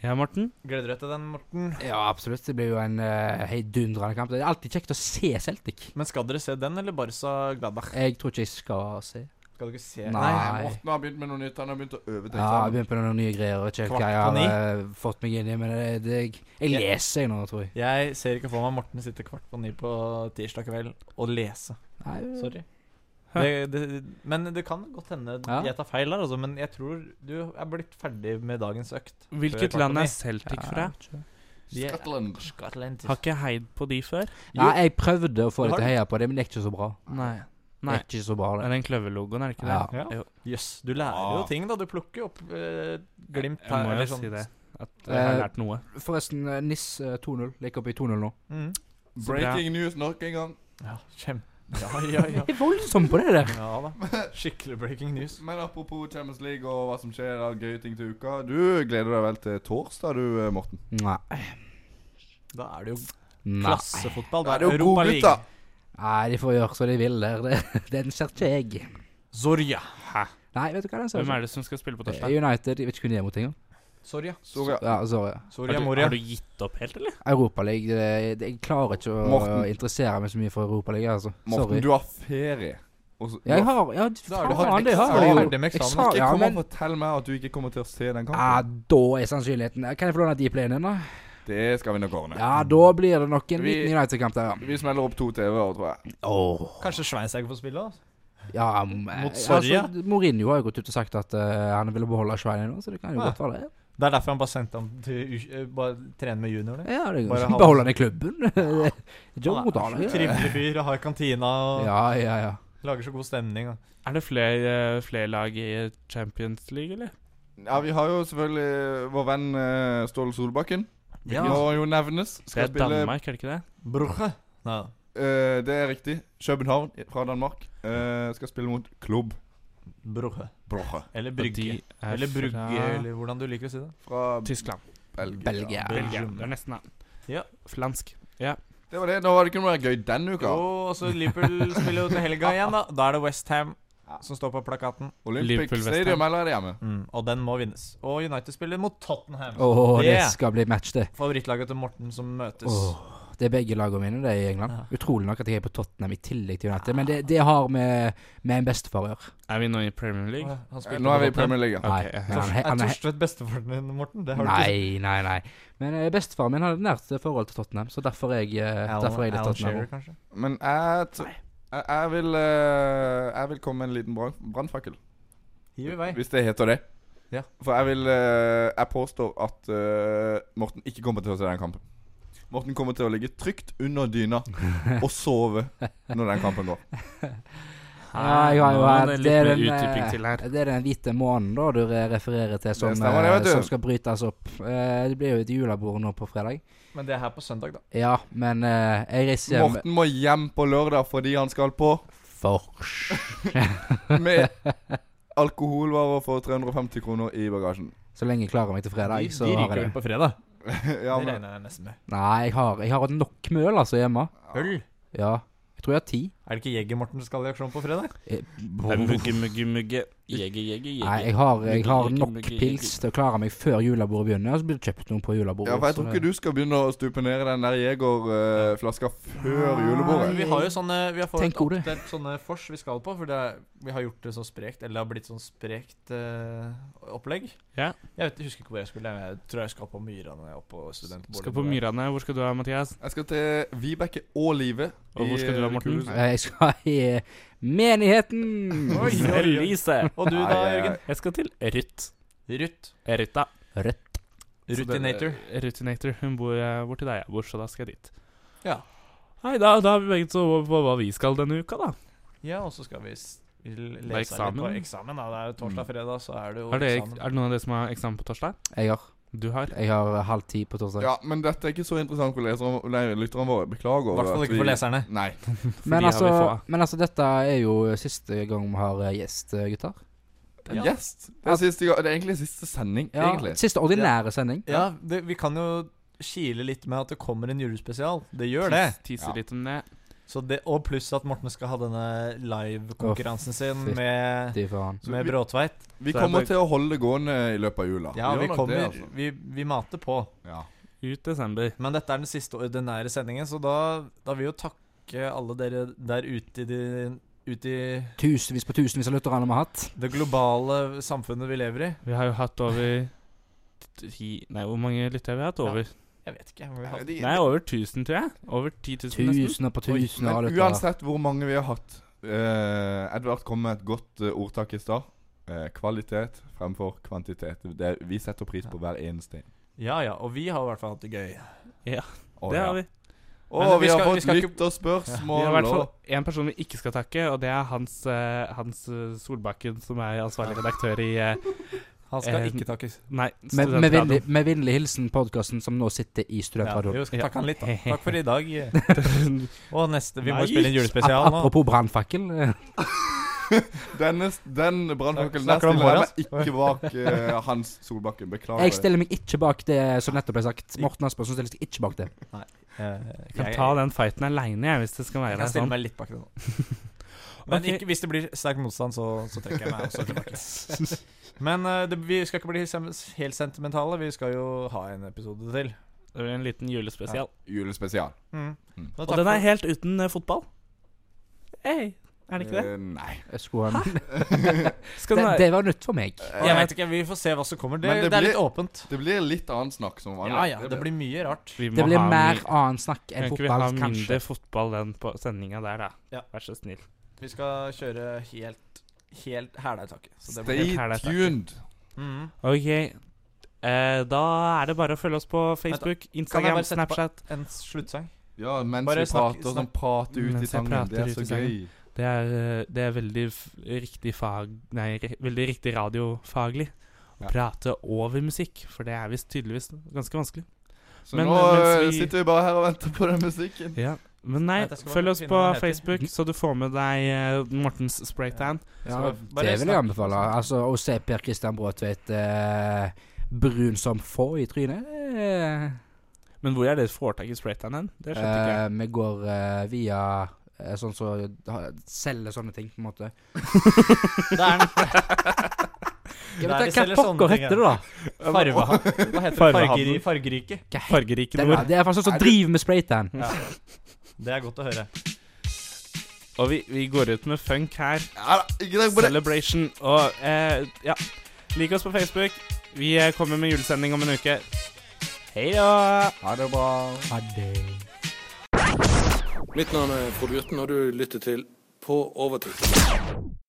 Ja, Morten? Gleder du deg til den, Morten? Ja, absolutt. Det blir jo en uh, heidundrende kamp. Det er alltid kjekt å se Celtic. Men skal dere se den, eller Barca Gladbach? Jeg tror ikke jeg skal se. Skal du ikke se Nei. Morten har begynt med noe nytt. Han har begynt å øve Ja, jeg har begynt på noen nye greier. Ikke Kvart hva jeg på ni? har eh, fått meg inn i, men det, det, jeg, jeg leser jeg nå, tror jeg. Jeg ser ikke for meg Morten sitter kvart på ni på tirsdag kveld og lese. Nei, Sorry. Det, det, men det kan godt hende Ja. jeg tar feil der, altså. Men jeg tror du er blitt ferdig med dagens økt. Hvilket land er Celtic fra? De er- Scotland. Scotland. Har ikke heid på de før? Nei, jeg prøvde å få litt heia til å heie på det, men det er ikke så bra. Nei. Det Nei. er ikke så bra, Det det. den kløverlogoen, er det ikke det? Jøss, Ja. yes. du lærer Ah. jo ting, da. Du plukker opp eh, glimt Jeg må jo si det. At jeg har Eh, lært noe. Forresten, eh, NIS eh, 2-0. Ligger oppe i 2-0 nå. Mm. Breaking news nok en gang. Ja, kjempe... Ja, ja, ja. <laughs> Jeg er voldsomt på det der. ja da. <laughs> Skikkelig breaking news. Men apropos Champions League og hva som skjer av gøye ting til uka. Du gleder deg vel til torsdag, du, eh, Morten? Nei. Da er det jo Nei. klassefotball. Da er det jo Europa godgutta. Nei, de får gjøre som de vil der. Det, den ser ikke jeg. Zorya. Nei, vet du hva den ser Hvem er det som skal spille på torsdag? United. Jeg vet ikke hvem de er mot engang. Soria. Ja, sorry. Soria Har du, Moria. har du gitt opp helt, eller? Europaligaen. Jeg klarer ikke å Morten. interessere meg så mye for Europaligaen. altså. Morten, Sorry. du har ferie. Så- Jeg har Ja, faen, det har er du jeg jo. Ikke ja, kom og fortell meg at du ikke kommer til å se den kampen. ja, da er sannsynligheten Kan jeg få låne Dplay din, da? Det skal vi nok ordne. Ja, da blir det nok en liten United-kamp der, ja. Vi smeller opp to TV-er, tror jeg. Oh. Kanskje Schweinsteiger får spille? Altså. Ja, Mot Sverige? Altså, Mourinho har jo gått ut og sagt at uh, han ville beholde Schwein nå, så det kan jo Ja. godt være det. Det er derfor han bare sendte ham til U- eh, Bare trene med juniorene. Ja, det Bare halv- <laughs> Beholde han i klubben. <laughs> Joe Han så Trivelig fyr har kantina og Ja, ja, ja. lager så god stemning. Og. Er det flere, flere lag i Champions League, eller? Ja, vi har jo selvfølgelig vår venn eh, Ståle Solbakken. Ja. Må jo nevnes. Det er spille Danmark, er det ikke det? Bruche. Nei. Uh, Det er riktig. København fra Danmark. Uh, skal spille mot klubb Bruche. Brugge Eller Brygge. er Eller Brugge, fra eller hvordan du liker å si det. fra Tyskland. Belgia. Belgia. Belgia. Det er nesten, det. Ja. Flansk. Ja. Det var det. Nå var det ikke noe mer gøy den uka. Og så Liverpool <laughs> spiller jo til helga igjen, da. Da er det Westham som står på plakaten. Olympic. Stadium, eller er det hjemme? Mm, og den må vinnes. Og United spiller mot Tottenham. Oh, det Det- skal bli match, det. Favorittlaget til Morten som møtes. Åh, Det er begge lagene mine det er i England. Utrolig nok at jeg er på Tottenham i tillegg til United. Men det, det har med, med en bestefar å gjøre. Er vi nå i Premier League? Nå er vi i Premier League, ja. Nei, Ok, han, Er han, han, Torstvedt bestefaren din, Morten? Det har du ikke nei, nei, nei. Men eh, bestefaren min hadde et nært forhold til Tottenham, så derfor er jeg, eh, Alan, derfor er jeg litt Alan Tottenham. Shearer, kanskje? Men jeg, jeg, vil eh, Jeg vil komme med en liten brann- brannfakkel. Hvis det heter det. Ja. For jeg vil Jeg påstår at Morten ikke kommer til å se den kampen. Morten kommer til å ligge trygt under dyna og sove når den kampen går. <laughs> Ja, ja, det er den, utdyping eh, det er den hvite månen da du refererer til som, stemmer det, eh, som skal brytes opp. Eh, det blir jo et julebord nå på fredag. Men det er her på søndag, da. Ja, men eh, jeg reiser hjem Morten må hjem på lørdag fordi han skal på Fors. <laughs> med alkoholvarer for 350 kroner i bagasjen. Så lenge jeg klarer meg til fredag, De, så de ryker vel på fredag. <laughs> ja, det men, regner jeg nesten med. Nei, jeg har, jeg har nok møl altså hjemme. Øl? Ja. Jeg tror jeg har ti. Er det ikke Jeger Morten som skal i aksjon på fredag? Eh, Mugge, mugge, mugge. Jeger, jeger, jeger. Nei, jeg har, jeg har nok mugge, pils til å klare meg før julebordet begynner, og så blir det kjøpt noen på julebordet. ja, for jeg tror ikke du skal begynne å stupe ned i den der Jeger-flaska før julebordet. Vi har jo sånne Vi har fått Tenk ordet. oppdelt sånne fors vi skal på, for det er, vi har gjort det så sprekt. Eller det har blitt sånn sprekt uh, opplegg. Ja. Jeg vet, jeg husker ikke hvor jeg skulle. Jeg tror jeg skal på Myrane på. Skal på Myrane. Hvor skal du ha, Mathias? Jeg skal til Vibeke og Live. Og hvor skal du ha, Morten? Kulhuset. Jeg skal i menigheten. Oi, oi, oi. Og du da. Jørgen? Jeg skal til Ruth. Ruth. Ruta. Rutt. Rutinator. Rutinator. Hun bor eh, borti deg, jeg bor, så da skal jeg dit. Ja. Nei, da, da har vi begge to over på hva vi skal denne uka, da. Ja, og så skal vi lese litt på eksamen. eksamen. da Det er jo torsdag-fredag, så er det jo Er det, eksamen. er det noen av dere som har eksamen på torsdag? Jeg har. Du har? Jeg har halv ti på torsdag. Ja, men dette er ikke så interessant for leserne, nei, lytterne våre. Beklager. I hvert fall ikke for leserne. Nei. <laughs> Men altså, men altså, dette er jo siste gang vi har eh, gjest, eh, gutter. Ja. Gjest. Det er, siste, det er egentlig siste sending, Ja, egentlig. Siste ordinære sending. Ja, det, vi kan jo kile litt med at det kommer en julespesial. Det gjør det. Tise Ja. litt om det. Så det og pluss at Morten skal ha denne live-konkurransen sin oh, med, med Bråtveit. Vi er kommer det- til å holde det gående i løpet av jula. Ja, vi, vi kommer det, altså. vi, vi mater på. Ja. Ut desember. Men dette er den siste ordinære sendingen, så da, da vil vi jo takke alle dere der ute i, de, ut i Tusenvis på tusenvis av lytterne vi har hatt. det globale samfunnet vi lever i. Vi har jo hatt over ti Nei, hvor mange lyttere har vi hatt? Over? Jeg vet ikke. men Vi har, Nei, over 1000, tror jeg. Over 10 000 nesten. Tusener på tusener av Men uansett hvor mange vi har hatt eh, Edvard kom med et godt eh, ordtak i stad. Eh, kvalitet fremfor kvantitet. Det, vi setter pris på hver eneste en. ja ja, og vi har i hvert fall hatt det gøy. Å, Det ja. har vi. Og Men vi, vi har skal- vi fått skal ikke- lytterspørsmål. Vi har i hvert fall og- én person vi ikke skal takke, og det er Hans, eh, Hans eh, Solbakken, som er ansvarlig redaktør i eh, Han skal Eh, ikke takkes. Nei, Med, med, vennlig, med vennlig hilsen podkasten som nå sitter i Ja, Takk skal takke han litt, da. Takk for i dag. <laughs> Og neste Vi må Nei. spille en julespesial nå. apropos brannfakkel. <laughs> eh, Denne, den brannfakkelen der stiller jeg meg ikke bak uh, Hans Solbakken. Beklager. Jeg stiller meg ikke bak det som nettopp ble sagt. Morten Aspersen stiller seg ikke bak det. Nei. Jeg kan ta den fighten aleine, jeg, hvis det skal Jeg være kan stille sånn. meg litt bak det nå. <laughs> Men ikke, hvis det blir sterk motstand, så, så trekker jeg meg også tilbake. Men eh, det, vi skal ikke bli helt sentimentale. Vi skal jo ha en episode til. Det blir en liten julespesial. Julespesial. Mm. Mm. Og den er helt uten uh, fotball. Hey, er det ikke det? Uh, nei. <laughs> Skal det, den det var nytt for meg. Jeg vet ikke, Vi får se hva som kommer. Det, det, det er blir- litt åpent. Det blir litt annet snakk som vanlig. Ja, ja, det blir mye rart. Vi må Det blir ha mer annet snakk Kan enn ikke vi ha mindre kanskje. fotball enn på sendinga der, da? Ja. Vær så snill. Vi skal kjøre helt Helt hæla i taket. Så det Stay tuned. mm. Ok. Eh, da er det bare å følge oss på Facebook, Kan jeg Instagram, bare sette på Snapchat. en sluttsang. Ja, mens Bare vi prater, sånn snakk- prate ut i sangen. Det er så gøy. Det er, eh, det er veldig f riktig fag... Nei, re veldig riktig radiofaglig å Ja. prate over musikk, for det er visst tydeligvis ganske vanskelig. Så Men, nå eh, mens eh, vi- sitter vi bare her og venter på den musikken. Ja. Men nei, følg oss på. Facebook, så du får med deg uh, Mortens spraytan. Ja, det vil jeg anbefale. Altså, Å se Per Christian Bråtveit uh, brun som få i trynet uh. Men hvor er det du får tak i spraytan hen? Det skjønte ikke jeg. eh, Vi går eh, via eh, sånn som så, selger sånne ting, på en måte. <laughs> Det er den. Jeg vet de hva sånne pokker heter det, da? Farve, hva heter det? Fargeri, fargerike. Fargerike Det, nord. det er faktisk sånn som driver med spraytan. Ja. <laughs> Det er godt å høre. Og vi, vi går ut med funk her. Ja da, ikke takk det. Celebration. Og eh, ja, lik oss på Facebook. Vi eh, kommer med julesending om en uke. Hei da! Ha det bra. Ha det. Mitt navn er Frode Grytten, og du lytter til På overtid.